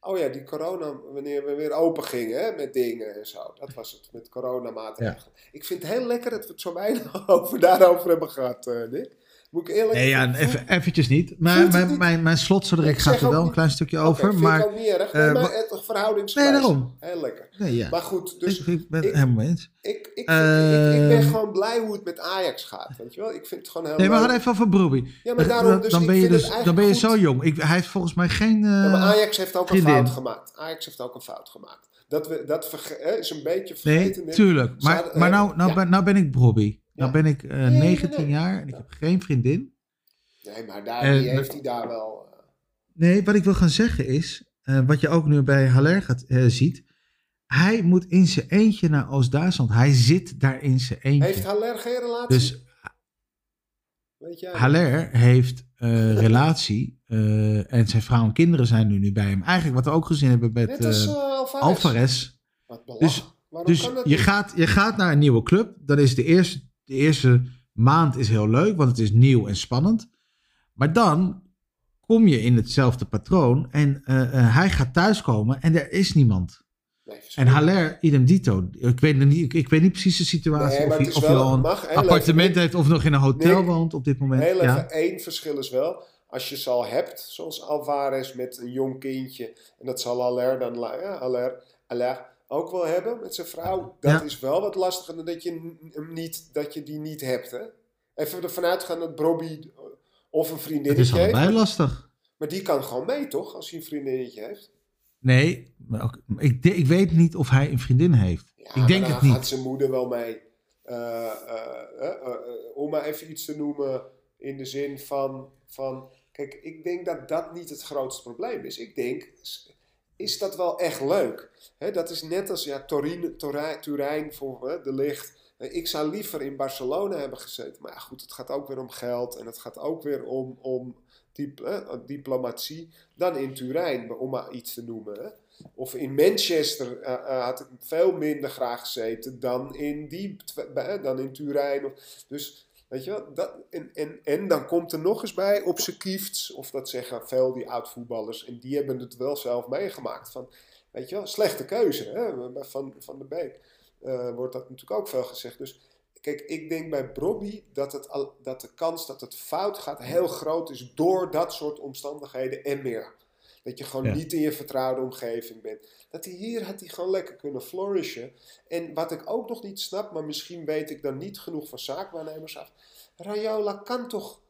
Oh ja, die corona, wanneer we weer open gingen hè, met dingen en zo. Dat was het, met coronamaatregelen. Ik vind het heel lekker dat we het zo weinig (laughs) over, daarover hebben gehad, eh Nick. Moet ik eerlijk nee, ja, even, eventjes niet. Maar mijn, mijn, mijn slot zo direct Ik gaat er wel een klein stukje Oké, over. vind maar, ik ook niet erg. Nee, eh, maar het. Nee, daarom. Heel lekker. nee, ja. Maar goed, dus ik, ik ben het ik- helemaal eens. ik, ik, ik, Eh, ik ben gewoon blij hoe het met Ajax gaat. Weet je wel? Ik vind het gewoon heel Nee, maar leuk. gaan even over Broby. Ja, maar daarom, dus dan, ik ben je dus, dan ben je zo jong. Ik, hij heeft volgens mij geen... eh, Ja, maar Ajax heeft ook een fout gemaakt. Ajax heeft ook een fout gemaakt. Dat, we, dat is een beetje Nee, vergeten. Nick. tuurlijk. Maar, maar nou, nou, ben, nou ben ik Bobby. Nou ben ik eh, Nee, nee, 19 nee. jaar en ik heb geen vriendin. Nee, maar daar Eh, die heeft hij daar wel. eh, Nee, wat ik wil gaan zeggen is, eh, wat je ook nu bij Haller gaat, eh, ziet. Hij moet in zijn eentje naar Oost-Duitsland. Hij zit daar in zijn eentje. heeft Haller geen relatie? dus Weet jij? Haller heeft eh, relatie eh, en zijn vrouw en kinderen zijn nu, nu bij hem. Eigenlijk wat we ook gezien hebben met eh, uh, Alvarez. Alvarez. Wat. Dus- Waarom Dus je niet? gaat, je gaat naar een nieuwe club. Dan is de eerste, de eerste maand is heel leuk, want het is nieuw en spannend. Maar dan kom je in hetzelfde patroon en eh, eh, hij gaat thuiskomen en er is niemand. Nee, En. Haller, idem dito. Ik weet, niet, ik, ik weet niet precies de situatie. Nee, of hij, of wel- al een appartement even- heeft of nog in een hotel woont op dit moment. Heel ja. even één verschil is wel. Als je ze al hebt, zoals Alvarez met een jong kindje. En dat zal Haller dan ja, Haller, Haller ook wel hebben met zijn vrouw. Dat Ja. is wel wat lastiger dan dat je, hem niet, dat je die niet hebt. Hè? Even ervan uitgaan dat Bobby of een is vriendinnetje heeft. allebei lastig. Maar die kan gewoon mee, toch? Als hij een vriendinnetje heeft. Nee, maar ook- ik, ik weet niet of hij een vriendin heeft. Ja, ik denk het dan gaat niet. zijn moeder wel mee. Eh, eh, eh, eh, eh, om maar even iets te noemen in de zin van, van... Kijk, ik denk dat dat niet het grootste probleem is. Ik denk, is dat wel echt leuk? Dat is net als ja, Torino, Turijn voor de licht. Eh, Ik zou liever in Barcelona hebben gezeten. Maar ja, goed, het gaat ook weer om geld. En het gaat ook weer om, om eh, diplomatie. Dan in Turijn, om maar iets te noemen. Of in Manchester eh, had ik veel minder graag gezeten dan in, die, dan in Turijn. Dus weet je wel, dat, en, en, dan komt er nog eens bij op zijn kiefts, of dat zeggen veel die oud-voetballers, en die hebben het wel zelf meegemaakt. Van, weet je wel, slechte keuze hè? Van, van de Beek. eh, wordt dat natuurlijk ook veel gezegd. Dus kijk, ik denk bij Bobby dat, dat de kans dat het fout gaat heel groot is door dat soort omstandigheden en meer. Dat je gewoon Ja. niet in je vertrouwde omgeving bent. Dat hij hier had hij gewoon lekker kunnen flourishen. En wat ik ook nog niet snap, maar misschien weet ik dan niet genoeg van zaakwaarnemers af. Rayola kan toch,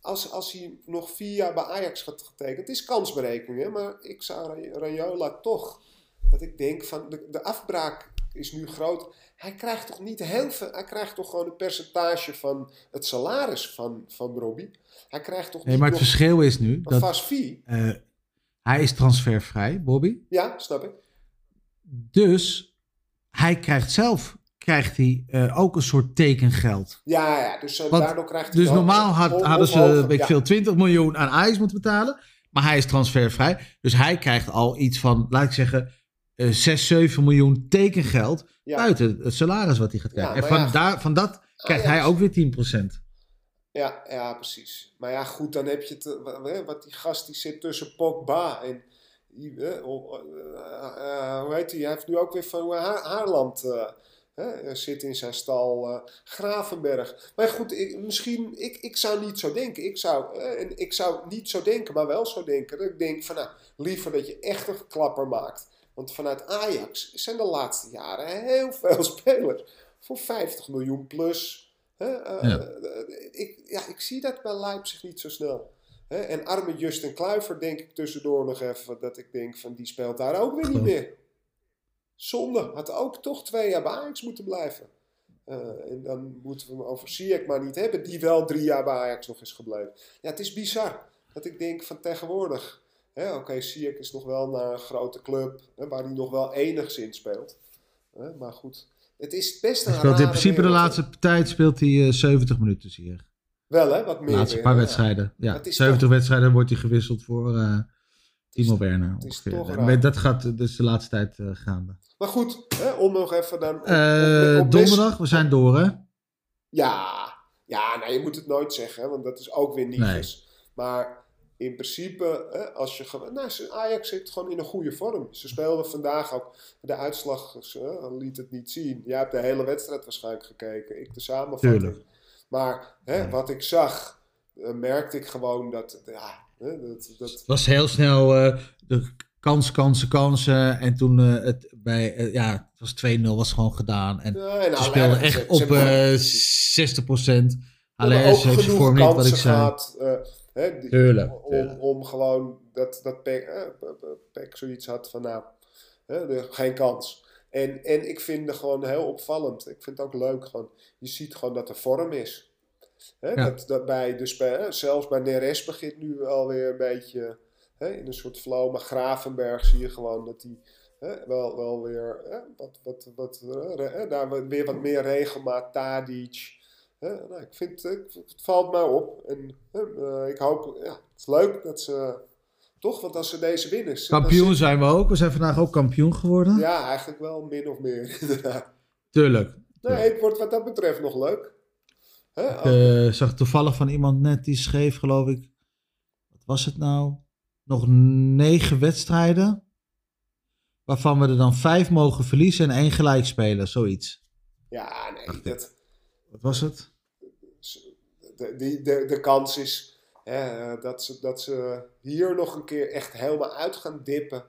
als, als hij nog vier jaar bij Ajax gaat getekend, het is kansberekening, hè, maar ik zou Ra- Rayola toch, dat ik denk van de, de afbraak is nu groot. Hij krijgt toch niet heel veel, hij krijgt toch gewoon een percentage van het salaris van, van Robbie. Hij krijgt toch Nee, maar het verschil is nu een dat vast fee. eh, hij is transfervrij, Bobby. Ja, snap ik. Dus hij krijgt zelf krijgt hij, eh, ook een soort tekengeld. Ja, ja, dus eh, Want- daardoor krijgt hij Dus normaal had, hadden ze weet ik ja. veel, 20 miljoen aan Ajax moeten betalen. Maar hij is transfervrij. Dus hij krijgt al iets van, laat ik zeggen, eh 6, 7 miljoen tekengeld. Ja. Buiten het salaris wat hij gaat krijgen. En van, daar, van dat krijgt Ajax- hij ook weer 10%. Ja, ja, precies. Maar ja, goed, dan heb je het, wa- wa- wat die gast die zit tussen Pogba en eh, eh, eh, hoe heet hij? Hij heeft nu ook weer van Ha- Haarland. eh, zit in zijn stal Gravenberg. Maar goed, misschien, ik, ik zou niet zo denken. Ik zou, en ik zou niet zo denken, maar wel zo denken. Dat ik denk van, nou, liever dat je echt een klapper maakt. Want vanuit Ajax zijn de laatste jaren heel veel (laughs) spelers voor 50 miljoen plus. Hè, eh, Ja. eh, ik, ja, ik zie dat bij Leipzig niet zo snel. Hè, en arme Justin Kluivert denk ik tussendoor nog even dat ik denk van die speelt daar ook weer niet meer. Zonde, had ook toch twee jaar bij Ajax moeten blijven. Eh, en dan moeten we hem over Ziyech maar niet hebben, die wel drie jaar bij Ajax nog is gebleven. Ja, het is bizar dat ik denk van tegenwoordig. Oké, Ziyech is nog wel naar een grote club hè, waar hij nog wel enigszins speelt. Hè, maar goed, het is best een Hij speelt in principe de wereld, laatste tijd speelt hij eh, 70 minuten zie je. Wel hè, wat De meer. laatste weer, paar ja. wedstrijden. Ja, Het is 70 toch- wedstrijden wordt hij gewisseld voor eh, Timo Werner. raar. dat gaat dus de laatste tijd eh, gaande. Maar goed, hè, om nog even dan... op- Eh, donderdag, we zijn door hè? Ja, ja nou, je moet het nooit zeggen, hè, want dat is ook weer niet Nee. eens. Maar in principe, hè, als je gewoon. Nou, ze- Ajax zit gewoon in een goede vorm. Ze speelden vandaag ook. De uitslag hè, liet het niet zien. Jij hebt de hele wedstrijd waarschijnlijk gekeken. Ik de samenvatting. Tuurlijk. Maar hè, Ja. wat ik zag, eh, merkte ik gewoon dat. Ja, hè, dat, dat, Het was heel snel eh, de kans, kansen, kansen. En toen eh, het bij, ja, het was 2-0 was gewoon gedaan. En ze alleen- speelden ze- echt ze op hebben eh gewoon- 60 We Alleen hebben ook ze heeft genoeg vorm niet wat ik zei. Hè, die- Tuurlijk, om, tuurlijk. om gewoon dat, dat Peck, eh, zoiets had van nou, hè, geen kans. En, en ik vind het gewoon heel opvallend. Ik vind het ook leuk gewoon. Je ziet gewoon dat er vorm is. Hè, Ja. dat, dat bij hè, zelfs bij Neres begint nu alweer een beetje hè, in een soort flow. Maar Gravenberg zie je gewoon dat hij hè, wel, wel weer hè, wat, wat, wat, daar weer wat meer regelmaat. Tadic. Nou, ik vind ik- het valt mij op. En eh, ik hoop, ja, het is leuk dat ze. Toch? Want als ze deze winnen. Kampioen zijn we ook. We zijn vandaag ook kampioen geworden. Ja, eigenlijk wel min of meer. (laughs) Tuurlijk. nee, het wordt wat dat betreft nog leuk. Hè, Ik eh, zag toevallig van iemand net die schreef, geloof ik. Wat was het nou? Nog negen wedstrijden. Waarvan we er dan vijf mogen verliezen en één gelijk spelen. Zoiets. ja, nee, dat, Wat was het? De, die, de, de kans is hè, dat, ze, dat ze hier nog een keer echt helemaal uit gaan dippen.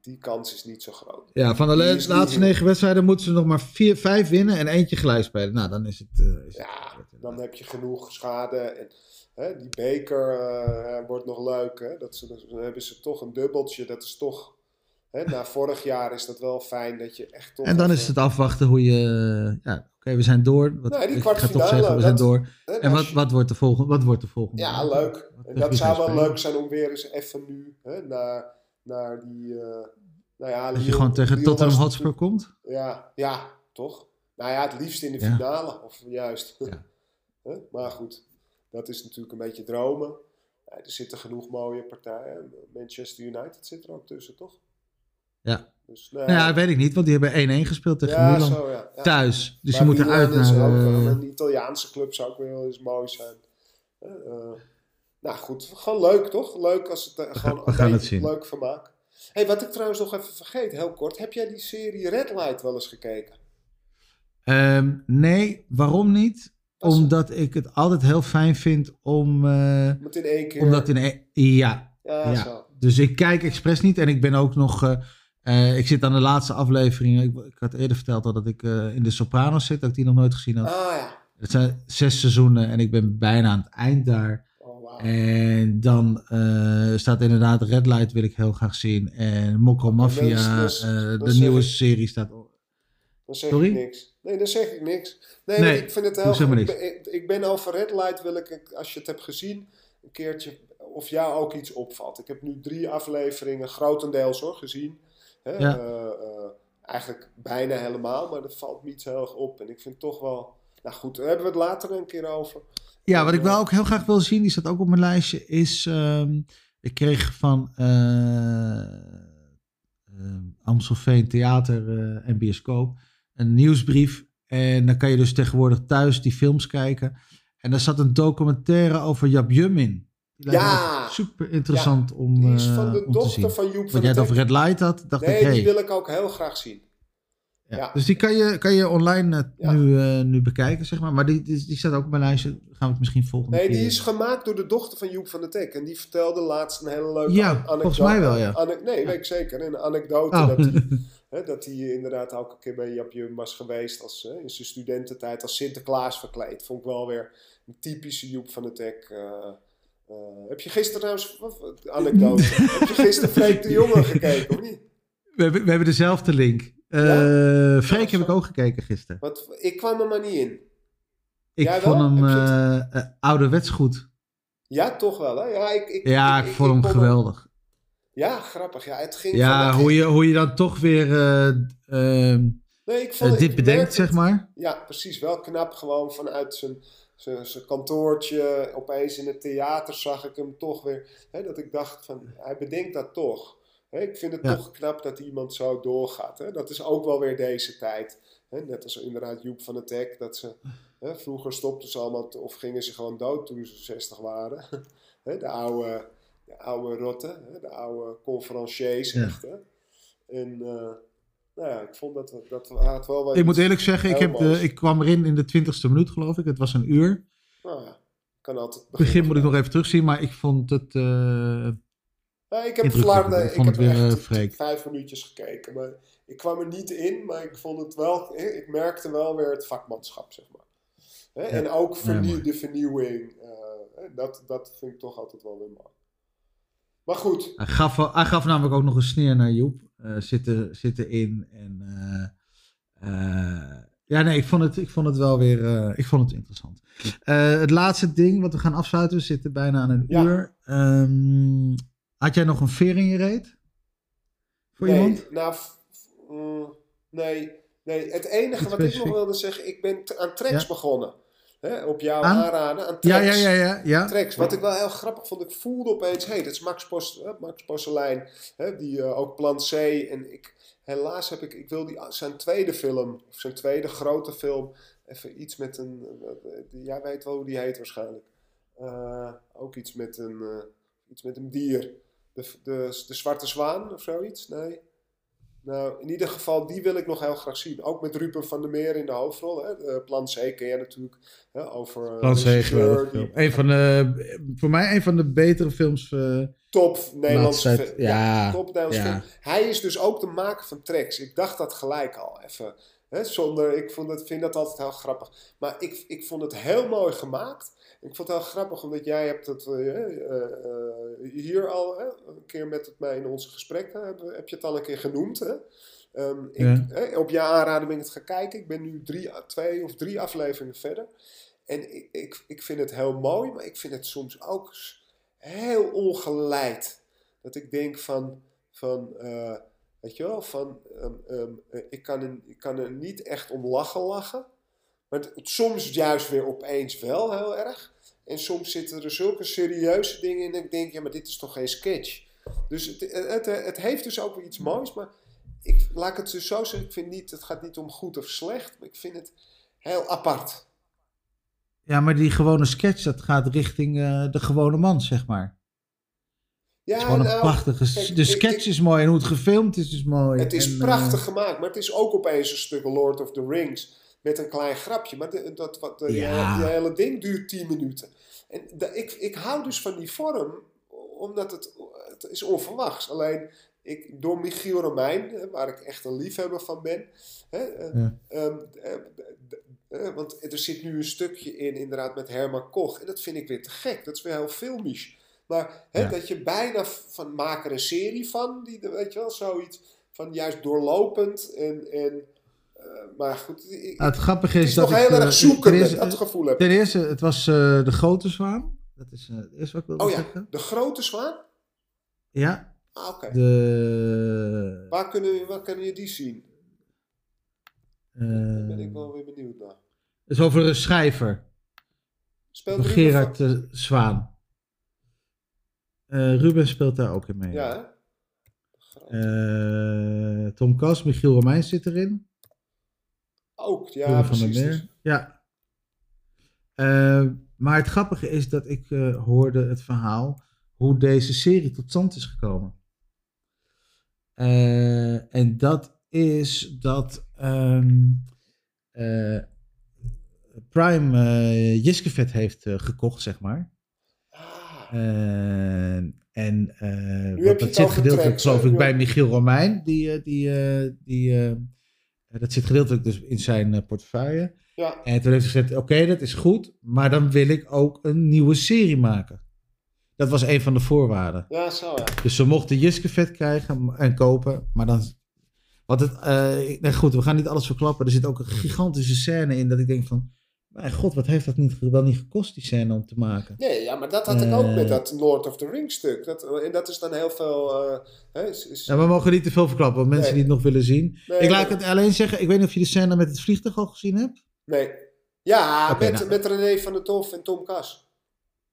Die kans is niet zo groot. Ja, van de laatste heel- negen wedstrijden moeten ze nog maar vier, vijf winnen en eentje gelijk spelen. Nou, dan is het... eh, is Ja, dan heb je genoeg schade. En, hè, die beker eh, wordt nog leuk. Hè? Dat ze, dan hebben ze toch een dubbeltje. Dat is toch. Hè, na vorig jaar is dat wel fijn dat je echt toch. En dan is het afwachten hoe je... Ja, oké, we zijn door. Wat, Nee, die ik ga toch zeggen, we zijn dat- door. hè, En wat, wat, wordt de volgende, wat wordt de volgende? Ja, leuk. En dat zou wel spelen? leuk zijn om weer eens even nu hè, naar, naar die. eh, nou ja, Dat je gewoon tegen Tottenham was Hotspur komt? Ja, ja, toch? Nou ja, het liefst in de Ja. finale, of juist. Ja. (laughs) Maar goed, dat is natuurlijk een beetje dromen. Er zitten genoeg mooie partijen. Manchester United zit er ook tussen, toch? Ja. Dus, nou, Nou ja, weet ik niet, want die hebben 1-1 gespeeld tegen ja, Milan. zo, ja. Thuis. Dus Maar je moet eruit naar... ook wel- eh, Een Italiaanse club zou ook wel eens mooi zijn. Eh, eh, nou goed, gewoon leuk toch? Leuk als het eh, gewoon we gaan een het zien. leuk vermaak. hey, wat ik trouwens nog even vergeet, heel kort. Heb jij die serie Red Light wel eens gekeken? ehm, nee, waarom niet? Dat Omdat ik het altijd heel fijn vind om... eh, Met in één keer. omdat in... Ja, ja, ja. zo. Dus ik kijk expres niet en ik ben ook nog... eh, ik zit aan de laatste aflevering. Ik, ik had eerder verteld al dat ik eh, in de Sopranos zit, dat ik die nog nooit gezien had. Ah ja. Het zijn zes seizoenen en ik ben bijna aan het eind daar. Oh. En dan eh, staat inderdaad Red Light wil ik heel graag zien. En Mokko Mafia, dus- de nieuwe ik- serie staat op. Dan zeg Sorry? ik niks. Nee, dan zeg ik niks. Nee, Nee, ik vind het heel zeg maar ik, niks. ben, ik ben over Red Light, wil ik, als je het hebt gezien, een keertje of jou ook iets opvalt. Ik heb nu drie afleveringen, grotendeels hoor, gezien. Hè, Ja. eh, eh, eigenlijk bijna helemaal, maar dat valt niet zo heel erg op. En ik vind toch wel... Nou goed, daar hebben we het later een keer over. Ja, wat ik wel ook heel graag wil zien, die staat ook op mijn lijstje, is... ehm, ik kreeg van eh Amstelveen Theater eh, en Bioscoop een nieuwsbrief. En dan kan je dus tegenwoordig thuis die films kijken. En daar zat een documentaire over Jab Jum in. Die Ja! super interessant om, Die is eh, van de dochter van Joep van Want jij Tek. Red Light had, dacht Nee, ik, hey, die wil ik ook heel graag zien. ja. Ja. Dus die kan je, kan je online eh, nu, eh, nu bekijken, zeg maar. Maar die, die, die staat ook op mijn lijstje. Gaan we het misschien volgende Nee, keer... die is gemaakt door de dochter van Joep van der Tek. En die vertelde laatst een hele leuke Ja, an- anekdote. volgens mij wel, ja. Ane- nee, weet ik zeker. Een anekdote Oh. dat (laughs) hè, dat hij inderdaad elke keer bij Japje was geweest als, hè, in zijn studententijd als Sinterklaas verkleed. Vond ik wel weer een typische Joep van der Tek. Eh, heb je gisteren trouwens, anekdote, (laughs) heb je gisteren Freek de Jonge gekeken of niet? we, hebben, we hebben dezelfde link. Ja? Freek heb ik ook gekeken gisteren. Want ik kwam er maar niet in. Ik Jij vond wel? hem eh, ouderwets goed. Ja, toch wel hè? Ja, ik, ik, Ja, ik, vond hem geweldig. Ja, grappig. Ja, het ging Ja, hoe je, hoe je dan toch weer Nee, ik vond dit bedenkt, zeg maar. Ja, precies. Wel knap. Gewoon vanuit zijn, zijn, kantoortje. Opeens in het theater zag ik hem toch weer. Hè, dat ik dacht van, hij bedenkt dat toch. Hè, ik vind het Ja. toch knap dat iemand zo doorgaat. Hè. Dat is ook wel weer deze tijd. Hè. Net als inderdaad Joep van het Tek. Dat ze, hè, vroeger stopten ze allemaal, of gingen ze gewoon dood toen ze 60 waren. (laughs) Hè, de oude, de oude rotten. De oude conferenciers Ja. echt. En... eh, nou ja, ik vond dat, dat had wel wat Ik moet eerlijk zeggen, ik, heb de, ik kwam erin in de twintigste minuut, geloof ik. Het was een uur. Nou ja, kan altijd Het begin moet ik nog even terugzien, maar ik vond het... eh, Ja, ik heb. Vlaarden, Ik ik, heb het weer, echt eh, vijf minuutjes gekeken. Maar ik kwam er niet in, maar ik vond het wel, ik merkte wel weer het vakmanschap, zeg maar. Hè, En ook de vernieuwing, eh, dat, dat vind ik toch altijd wel weer mooi. Maar goed, hij, gaf, hij gaf namelijk ook nog een sneer naar Joep. eh zitten, zitten in. En, eh, eh, ja, nee, ik vond het, ik vond het wel weer ik vond het interessant. Het laatste ding wat we gaan afsluiten, we zitten bijna aan een Ja. uur. Ehm, had jij nog een veer in je reet? Voor nee, iemand? nou, mm, nee, nee, het enige wat ik nog wilde zeggen, ik ben aan tracks Ja. begonnen. Hè, op jouw Aan? aanraden, aan tracks. ja, ja, ja. ja. tracks. Wat ik wel heel grappig vond, ik voelde opeens, hé, hey, dat is Max, Pos, eh, Max Posselijn, hè, die eh, ook Plan C. En ik, helaas heb ik, ik wil die, zijn tweede film, of zijn tweede grote film, even iets met een, die- jij weet wel hoe die heet waarschijnlijk. Eh, ook iets met een, iets met een dier. De, de, de Zwarte Zwaan of zoiets? Nee. Nou, in ieder geval, die wil ik nog heel graag zien. Ook met Ruben van der Meer in de hoofdrol. Hè? De Plan C ken jij natuurlijk. Hè? Over eh, die- film. Een van de, voor mij een van de betere films. eh, top Nederlandse ja, top Nederlandse ja. film. Hij is dus ook de maker van tracks. Ik dacht dat gelijk al even. Hè, zonder, ik vond het, vind dat altijd heel grappig. Maar ik, ik vond het heel mooi gemaakt. Ik vond het heel grappig, omdat jij hebt het eh, eh, eh, hier al een keer met het mij in onze gesprekken, heb, heb je het al een keer genoemd. Hè? Ehm, ik, Ja. hè, op jouw aanraden ben ik het gaan kijken. Ik ben nu drie, twee of drie afleveringen verder. En ik, ik, ik vind het heel mooi, maar ik vind het soms ook heel ongeleid. Dat ik denk van, van weet je wel, van, ehm, ehm, eh, ik, kan er, kan er niet echt om lachen lachen. Maar het- soms juist weer opeens wel heel erg. En soms zitten er zulke serieuze dingen in. En ik denk, ja, maar dit is toch geen sketch. Dus het, het, heeft dus ook weer iets moois. Maar ik, laat het dus zo zeggen. Ik vind niet, het gaat niet om goed of slecht. Maar ik vind het heel apart. ja, maar die gewone sketch, dat gaat richting eh, de gewone man, zeg maar. Ja, het is gewoon een nou, prachtige... kijk, de sketch ik- is mooi en hoe het gefilmd is, is mooi. Het is En, eh, prachtig gemaakt, maar het is ook opeens een stuk Lord of the Rings met een klein grapje. Maar de, dat, wat, de, Ja. die hele ding duurt 10 minuten. En ik, ik hou dus van die vorm, omdat het, het is onverwachts. Alleen ik, door Michiel Romein, waar ik echt een liefhebber van ben. Hè, eh, Ja. ehm, eh, eh, want er zit nu een stukje in, inderdaad, met Herman Koch. En dat vind ik weer te gek. Dat is weer heel filmisch. Maar hè, Ja. dat je bijna van maak er een serie van, die, weet je wel, zoiets van juist doorlopend en. en eh, maar goed, ik, Nou, het grappige het is, is dat nog ik, heel eh, erg zoeken, eerste- dat gevoel heb. Ten eerste, het was eh, de grote zwaan. Dat is eh, het eerste wat ik wilde Oh ja, zeggen. de grote zwaan? Ja, Ah, oké. de... Waar, kunnen, we- waar kunnen je die zien? Daar ben ik wel weer benieuwd naar. het is over een schrijver. Speelt Gerard Zwaan. Eh, Ruben speelt daar ook in mee. Ja, hè? Eh, Tom Kas, Michiel Romein zit erin. Ook, ja, Ruben van der precies. Meer. dus- Ja. Eh, maar het grappige is dat ik hoorde het verhaal hoe deze serie tot stand is gekomen. En dat is dat ehm, eh, Prime Jiskevet heeft gekocht, zeg maar. Eh, en eh, wat, dat zit gedeeltelijk, geloof ik, bij Michiel Romein. Die, eh, die, die, dat zit gedeeltelijk dus in zijn portefeuille. ja. En toen heeft hij gezegd, oké, dat is goed, maar dan wil ik ook een nieuwe serie maken. Dat was een van de voorwaarden. ja, zo ja. Dus ze mochten Jiskevet krijgen en kopen, maar dan... Wat het, eh, nee, goed, we gaan niet alles verklappen. Er zit ook een gigantische scène in dat ik denk van... Mijn god, wat heeft dat niet, wel niet gekost, die scène, om te maken? Nee, ja, maar dat had ik ook Eh. met dat Lord of the Rings stuk. Dat, en dat is dan heel veel... eh, hè, is, is- Ja, we mogen niet te veel verklappen, want mensen Nee. die het nog willen zien. nee, ik laat nee. het alleen zeggen, ik weet niet of je de scène met het vliegtuig al gezien hebt. Nee. Ja, met, nou. met René van der Tof en Tom Kas.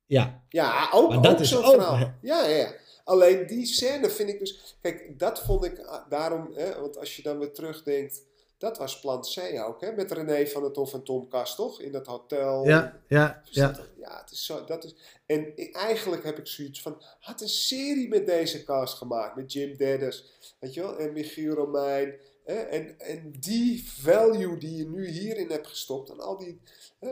Ja, Ja, ook, Maar dat ook zo'n verhaal. Ja, ja, ja. Alleen die scène vind ik dus... Kijk, dat vond ik ah, daarom... Hè, want als je dan weer terugdenkt... Dat was plan C ook, hè? Met René van der Tof en Tom Kas, toch? In dat hotel. ja, ja, Dus ja. dat- ja, het is zo. Dat is, en ik- eigenlijk heb ik zoiets van. Had een serie met deze cast gemaakt. Met Jim Dennis. Weet je wel? En Michiel Romein. Hè? En, en die value die je nu hierin hebt gestopt. En al die, hè,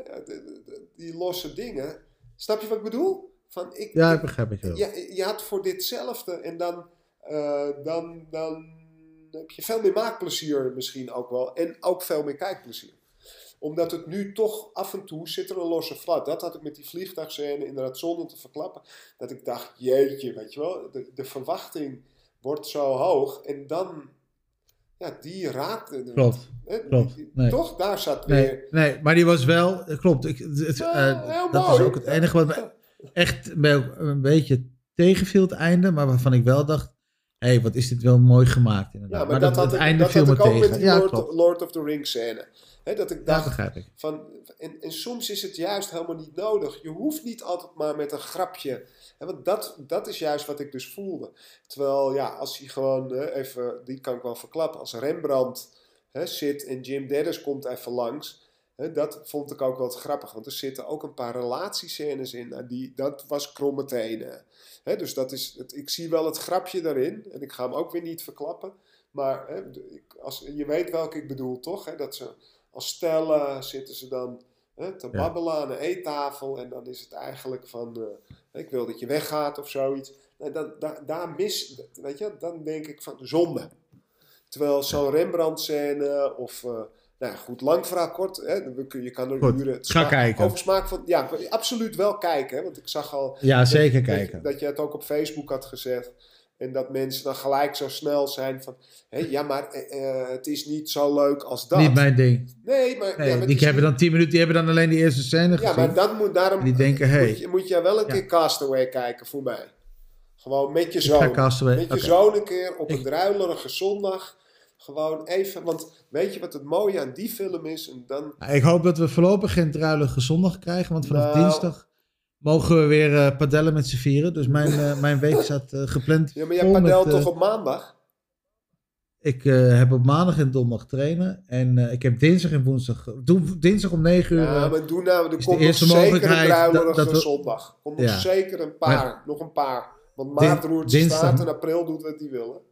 die losse dingen. Snap je wat ik bedoel? Van, ik, Ja, ik- ik begrijp het wel. je, je had voor ditzelfde en dan, eh, dan, dan heb je veel meer maakplezier misschien ook wel. En ook veel meer kijkplezier. Omdat het nu toch af en toe zit er een losse flat. Dat had ik met die vliegtuigscène inderdaad zonder te verklappen. Dat ik dacht, jeetje, weet je wel. De, de verwachting wordt zo hoog. En dan, ja, die raakte. Klopt, Hè, klopt. Nee. Toch? Daar zat weer... Nee, nee, maar die was wel, klopt. Ik, het, Ja, eh, dat mooi. is ook het enige wat me echt een beetje tegenviel, het einde. Maar waarvan ik wel dacht, hé, hey, wat is dit wel mooi gemaakt inderdaad. Ja, maar, dat, had het ik, einde dat had ik ook tegen. met die ja, Lord, klopt. Lord of the Rings scène. Hè, dat ik dacht, begrijp ik. Van, en, en soms is het juist helemaal niet nodig. Je hoeft niet altijd maar met een grapje. Want dat, dat is juist wat ik dus voelde. Terwijl, ja, als hij gewoon even, die kan ik wel verklappen, als Rembrandt zit en Jim Dennis komt even langs. Dat vond ik ook wel grappig, want er zitten ook een paar relatiescènes in. En die, dat was kromme tenen. Dus dat is, het, ik zie wel het grapje daarin. En ik ga hem ook weer niet verklappen. Maar de- als, je weet welke ik bedoel, toch? Dat ze als stellen zitten ze dan te Ja. babbelen aan een eettafel. En dan is het eigenlijk van, eh, ik wil dat je weggaat of zoiets. Nee, dan, daar, daar mis, weet je, dan denk ik van zonde. Terwijl zo'n Rembrandt-scène of, eh, nou ja, goed, lang verhaal kort, hè, je kan er Goed, uren ga kijken. over smaak van, ja, absoluut wel kijken, hè, want ik zag al Ja, zeker dat, kijken. Dat, dat je het ook op Facebook had gezet. En dat mensen dan gelijk zo snel zijn van... Hé, ja, maar eh, eh, het is niet zo leuk als dat. Niet mijn ding. Nee, maar... Nee, ja, maar die hebben niet- dan 10 minuten, die hebben dan alleen die eerste scène Ja, gezien. maar dat moet daarom... En die denken, hey. Moet je, moet je wel een Ja. keer Castaway kijken, voor mij. Gewoon met je zoon. Castaway- Met je zoon een keer op een druilerige zondag. Gewoon even... Want weet je wat het mooie aan die film is? En dan... Nou, Ik hoop dat we voorlopig geen druilige zondag krijgen, want vanaf Nou. dinsdag mogen we weer eh, padellen met z'n vieren. Dus mijn, eh, (laughs) mijn week staat eh, gepland Ja, maar jij padelt toch op maandag? Ik heb op maandag en donderdag trainen. En ik heb dinsdag en woensdag... Doe, dinsdag om 9 uur... Ja, maar doe nou, er komt de nog eerste zeker een druilerige we- zondag. Komt nog zeker een paar, Maar- nog een paar. Want maart roert staat en april doet wat hij wil.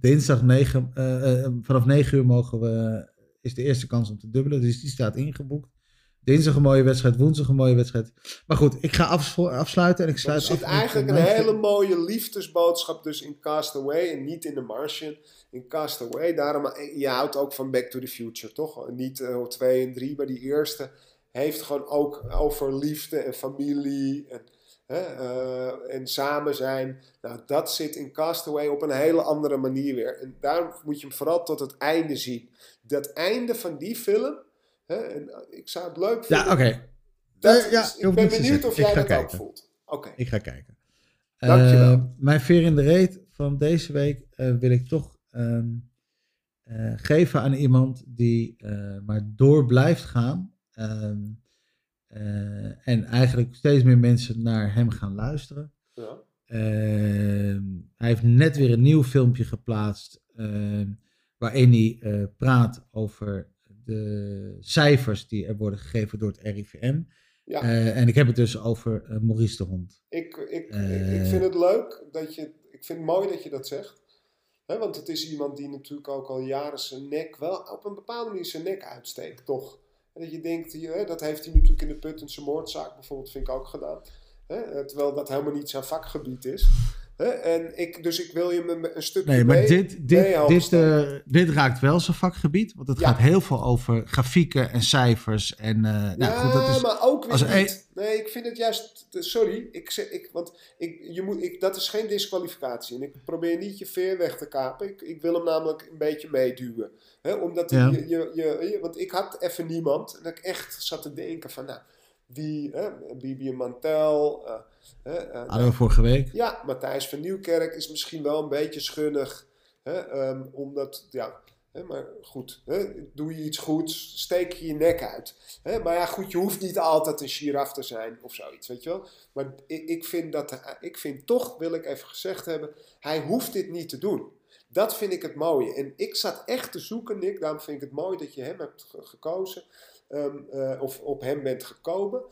Dinsdag 9, eh, eh, vanaf 9 uur mogen we, is de eerste kans om te dubbelen. Dus die staat ingeboekt. Dinsdag een mooie wedstrijd, woensdag een mooie wedstrijd. Maar goed, ik ga af, afsluiten en ik Er sluit zit af met, eigenlijk eh, een hele mooie liefdesboodschap dus in Castaway en niet in The Martian. In Castaway, daarom, eh, je houdt ook van Back to the Future, toch? Niet eh, twee en drie, maar die eerste heeft gewoon ook over liefde en familie en, hè, eh, en samen zijn. Nou, dat zit in Castaway op een hele andere manier weer. En daarom moet je hem vooral tot het einde zien. Dat einde van die film, hè, en eh, ik zou het leuk vinden. Ja, oké. Dat Eh, ja, ik ben benieuwd of jij dat ook voelt. Oké. Ik ga kijken. Dankjewel. Eh, mijn veer in de reet van deze week eh, wil ik toch ehm, eh, geven aan iemand die eh, maar door blijft gaan. Ehm, eh, en eigenlijk steeds meer mensen naar hem gaan luisteren. Ja. Ehm, hij heeft net weer een nieuw filmpje geplaatst. ehm, waarin hij eh, praat over de cijfers die er worden gegeven door het RIVM. Ja. Eh, en ik heb het dus over eh, Maurice de Hond. Ik, ik, ik, ik vind het leuk dat je. Ik vind het mooi dat je dat zegt. Hè, want het is iemand die natuurlijk ook al jaren zijn nek wel op een bepaalde manier zijn nek uitsteekt, toch? En dat je denkt, hè, dat heeft hij natuurlijk in de Puttense moordzaak bijvoorbeeld, vind ik ook gedaan. Hè, terwijl dat helemaal niet zijn vakgebied is. Hè, en ik, dus ik wil je me een stukje Nee, maar mee, dit, dit, eh, dit raakt wel zijn vakgebied. Want het Ja. gaat heel veel over grafieken en cijfers. En eh, nou, ja, goed, dat is, maar ook weer als niet. Nee, ik vind het juist... Sorry, ik ik, want ik, je moet, ik, dat is geen disqualificatie. En ik probeer niet je veer weg te kapen. Ik, ik wil hem namelijk een beetje meeduwen. Hè, omdat Ja. je, je, je, je- Want ik had even niemand. En dat ik echt zat te denken van... Nou, wie... Hè, Bibi Mantel... eh, eh, we vorige week. ja, Matthijs van Nieuwkerk is misschien wel een beetje schunnig. Hè, ehm, omdat, ja, hè, maar goed, hè, doe je iets goeds, steek je je nek uit. Hè, maar ja, goed, je hoeft niet altijd een giraf te zijn of zoiets, weet je wel. Maar ik, ik, vind dat, ik vind toch, wil ik even gezegd hebben, hij hoeft dit niet te doen. Dat vind ik het mooie. En ik zat echt te zoeken, Nick, daarom vind ik het mooi dat je hem hebt ge- gekozen. Ehm, eh, of op hem bent gekomen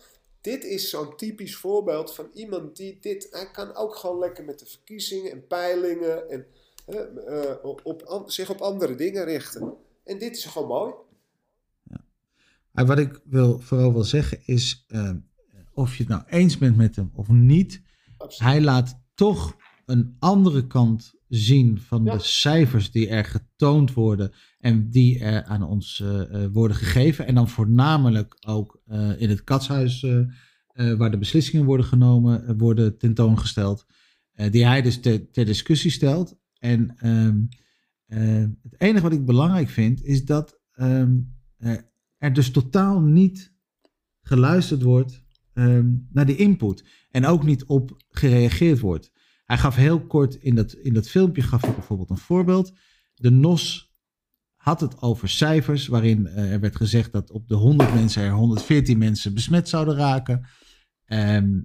dit is zo'n typisch voorbeeld van iemand die dit. Hij kan ook gewoon lekker met de verkiezingen en peilingen en eh, op, an- zich op andere dingen richten. En dit is gewoon mooi. Maar wat ik wil, vooral wil zeggen is, eh, of je het nou eens bent met hem of niet, Absoluut. hij laat toch een andere kant zien van Ja. de cijfers die er getoond worden en die er aan ons eh, eh, worden gegeven. En dan voornamelijk ook eh, in het katshuis, waar de beslissingen worden genomen, worden tentoongesteld. die hij dus ter, ter discussie stelt. En ehm, eh, het enige wat ik belangrijk vind, is dat ehm, eh, er dus totaal niet geluisterd wordt ehm, naar die input. En ook niet op gereageerd wordt. Hij gaf heel kort in dat, in dat filmpje, gaf hij bijvoorbeeld een voorbeeld. De NOS had het over cijfers, waarin eh, er werd gezegd dat op de 100 mensen er 114 mensen besmet zouden raken. Ehm,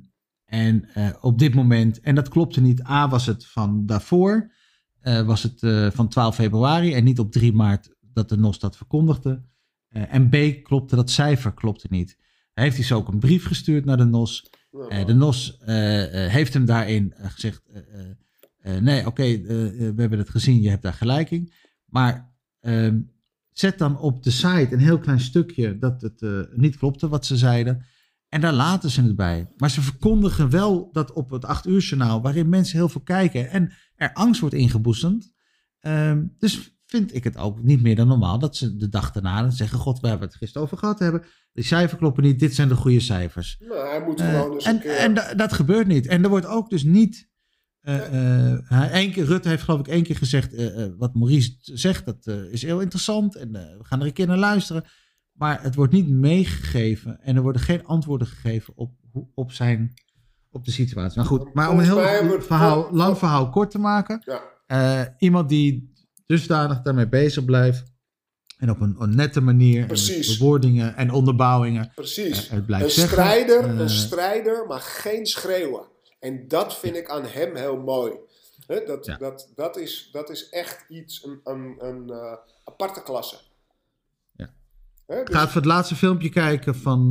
en eh, op dit moment, en dat klopte niet, A was het van daarvoor, eh, was het van 12 februari en niet op 3 maart dat de NOS dat verkondigde. En B klopte dat cijfer klopte niet. Hij heeft dus ook een brief gestuurd naar de NOS. Eh, de NOS eh, eh, heeft hem daarin gezegd: nee, oké, we hebben het gezien, je hebt daar gelijk in. Maar ehm, zet dan op de site een heel klein stukje dat het niet klopte wat ze zeiden. En daar laten ze het bij. Maar ze verkondigen wel dat op het 8 uur journaal, waarin mensen heel veel kijken en er angst wordt ingeboezemd. Ehm, dus vind ik het ook niet meer dan normaal dat ze de dag daarna zeggen: God, we hebben het gisteren over gehad hebben. Die cijfers kloppen niet, dit zijn de goede cijfers. nou, hij moet Eh, gewoon eens en een keer... en da- dat gebeurt niet. En er wordt ook dus niet. hij, één keer, Rutte heeft geloof ik één keer gezegd. wat Maurice zegt, dat is heel interessant. En we gaan er een keer naar luisteren. Maar het wordt niet meegegeven. En er worden geen antwoorden gegeven op, hoe- op, zijn, op de situatie. Nou goed, maar om een heel verhaal, lang verhaal kort te maken. ja, iemand die dusdanig daarmee bezig blijft. En op een, een nette manier. Precies. bewoordingen en onderbouwingen. precies. eh, het blijft een zeggen. strijder, Eh, een strijder, maar geen schreeuwen. En dat vind ik aan hem heel mooi. Dat, Ja. dat, dat, is, dat is echt iets, een, een, een eh, aparte klasse. Ja. Hè, dus- Ga even het laatste filmpje kijken van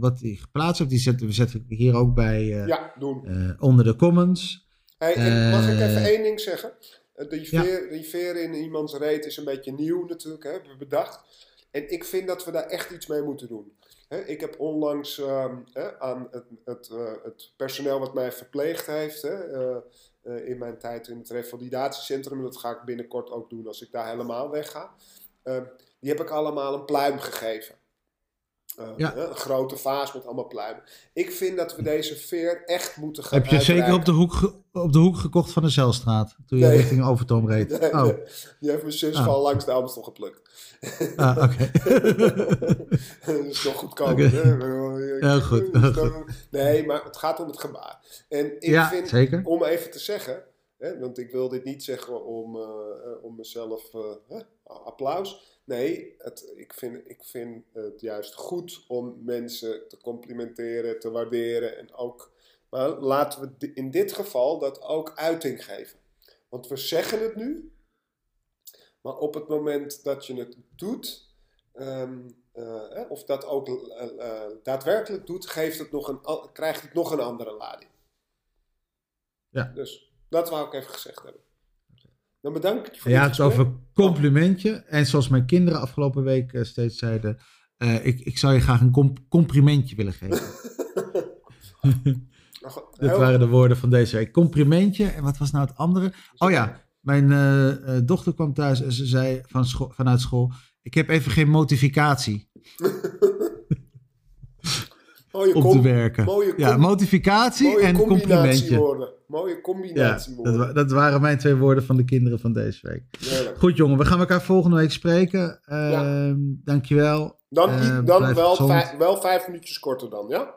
wat hij geplaatst heeft. Die zetten we zetten we hier ook bij eh, ja, doen. onder de comments. Hey, mag ik even één ding zeggen? Die veer, die veer in iemands reet is een beetje nieuw natuurlijk, hebben we bedacht. En ik vind dat we daar echt iets mee moeten doen. Ik heb onlangs ehm, aan het, het, eh, het personeel wat mij verpleegd heeft, hè, eh, eh, in mijn tijd in het revalidatiecentrum, dat ga ik binnenkort ook doen als ik daar helemaal wegga. eh, die heb ik allemaal een pluim gegeven. Eh, Ja. een grote vaas met allemaal pluimen. Ik vind dat we deze veer echt moeten gaan Heb je zeker op de, hoek, op de hoek gekocht van de Zelstraat? Toen je Nee. richting Overtoom reed? Nee, oh, nee. Die heeft mijn zus Ah. van langs de Amstel geplukt. ah, oké. (laughs) dat is toch goedkoop. Oké. hè? Heel goed, Nee, maar het gaat om het gebaar. En ik ja, vind, zeker. om even te zeggen, hè, want ik wil dit niet zeggen om, eh, eh, om mezelf applaus. Nee, het, ik, vind, ik vind het juist goed om mensen te complimenteren, te waarderen en ook. Maar laten we in dit geval dat ook uiting geven. Want we zeggen het nu, maar op het moment dat je het doet, ehm, eh, hè, of dat ook eh, eh, daadwerkelijk doet, geeft het nog een, krijgt het nog een andere lading. Ja. Dus dat wou ik even gezegd hebben. Dan bedank ik je voor Ja, het gesprek. over complimentje. En zoals mijn kinderen afgelopen week eh, steeds zeiden. eh, ik, ik zou je graag een com- complimentje willen geven. (laughs) (laughs) Dat waren de woorden van deze week. Complimentje. En wat was nou het andere? Oh ja, mijn eh, dochter kwam thuis en ze zei van scho- vanuit school... Ik heb even geen motivatie (laughs) mooie com- te werken. mooie ja, motivatie mooie en complimentje. Mooie Ja, combinatiewoorden. dat, dat waren mijn twee woorden van de kinderen van deze week. Heerlijk. Goed jongen, we gaan elkaar volgende week spreken. Ehm Dankjewel. Dan, Eh, i- dan wel, vijf, wel vijf minuutjes korter dan, ja?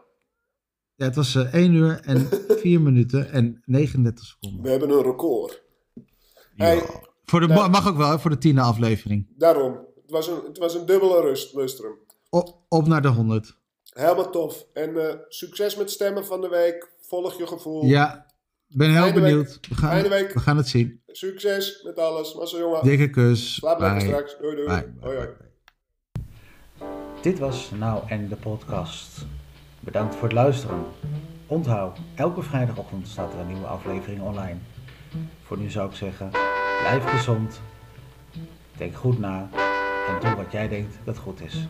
Ja, het was eh 1 uur en (laughs) 4 minuten en 39 seconden. We hebben een record. Ja. Hey, Voor de, mag ook wel, voor de tiende aflevering. daarom. Het was een, het was een dubbele rust, lustrum. O- op naar de 100. Helemaal tof. En eh, succes met stemmen van de week. Volg je gevoel. Ja, ben heel benieuwd. We gaan, week. we gaan het zien. Succes met alles. Massa jongen. Dikke kus. Slaap lekker straks. Doei doei. Bye, bye, hoi, hoi. Dit was Nou en de podcast. Bedankt voor het luisteren. Onthoud, elke vrijdagochtend staat er een nieuwe aflevering online. Voor nu zou ik zeggen, blijf gezond, denk goed na en doe wat jij denkt dat goed is.